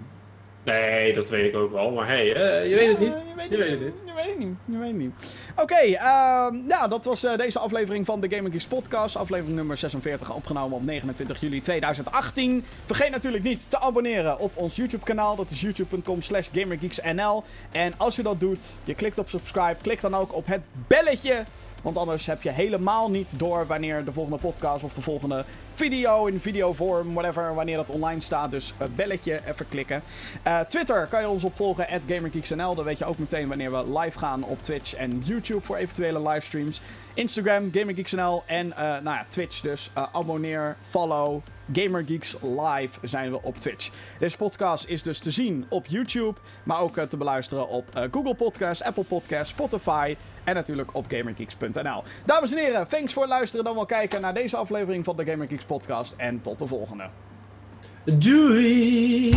Nee, dat weet ik ook wel, maar hey, eh, je weet het niet. Je weet, Je weet het niet. Je weet het niet. Je weet het niet. Oké, ehm, ja, dat was eh, deze aflevering van de Gaming Geeks podcast. Aflevering nummer 46, opgenomen op 29 juli 2018. Vergeet natuurlijk niet te abonneren op ons YouTube kanaal. Dat is youtube.com slash gamergeeksnl. En als je dat doet, je klikt op subscribe, klik dan ook op het belletje. Want anders heb je helemaal niet door wanneer de volgende podcast of de volgende video in videovorm, whatever, wanneer dat online staat. Dus belletje, even klikken. Uh, Twitter kan je ons opvolgen, at GamerGeeksNL. Dan weet je ook meteen wanneer we live gaan op Twitch en YouTube voor eventuele livestreams. Instagram, GamerGeeksNL en uh, nou ja, Twitch dus. Uh, abonneer, follow. GamerGeeks Live zijn we op Twitch. Deze podcast is dus te zien op YouTube, maar ook uh, te beluisteren op uh, Google Podcasts, Apple Podcasts, Spotify en natuurlijk op gamergeeks.nl. Dames en heren, thanks voor luisteren. Dan wel kijken naar deze aflevering van de GamerGeeks podcast en tot de volgende. Doei!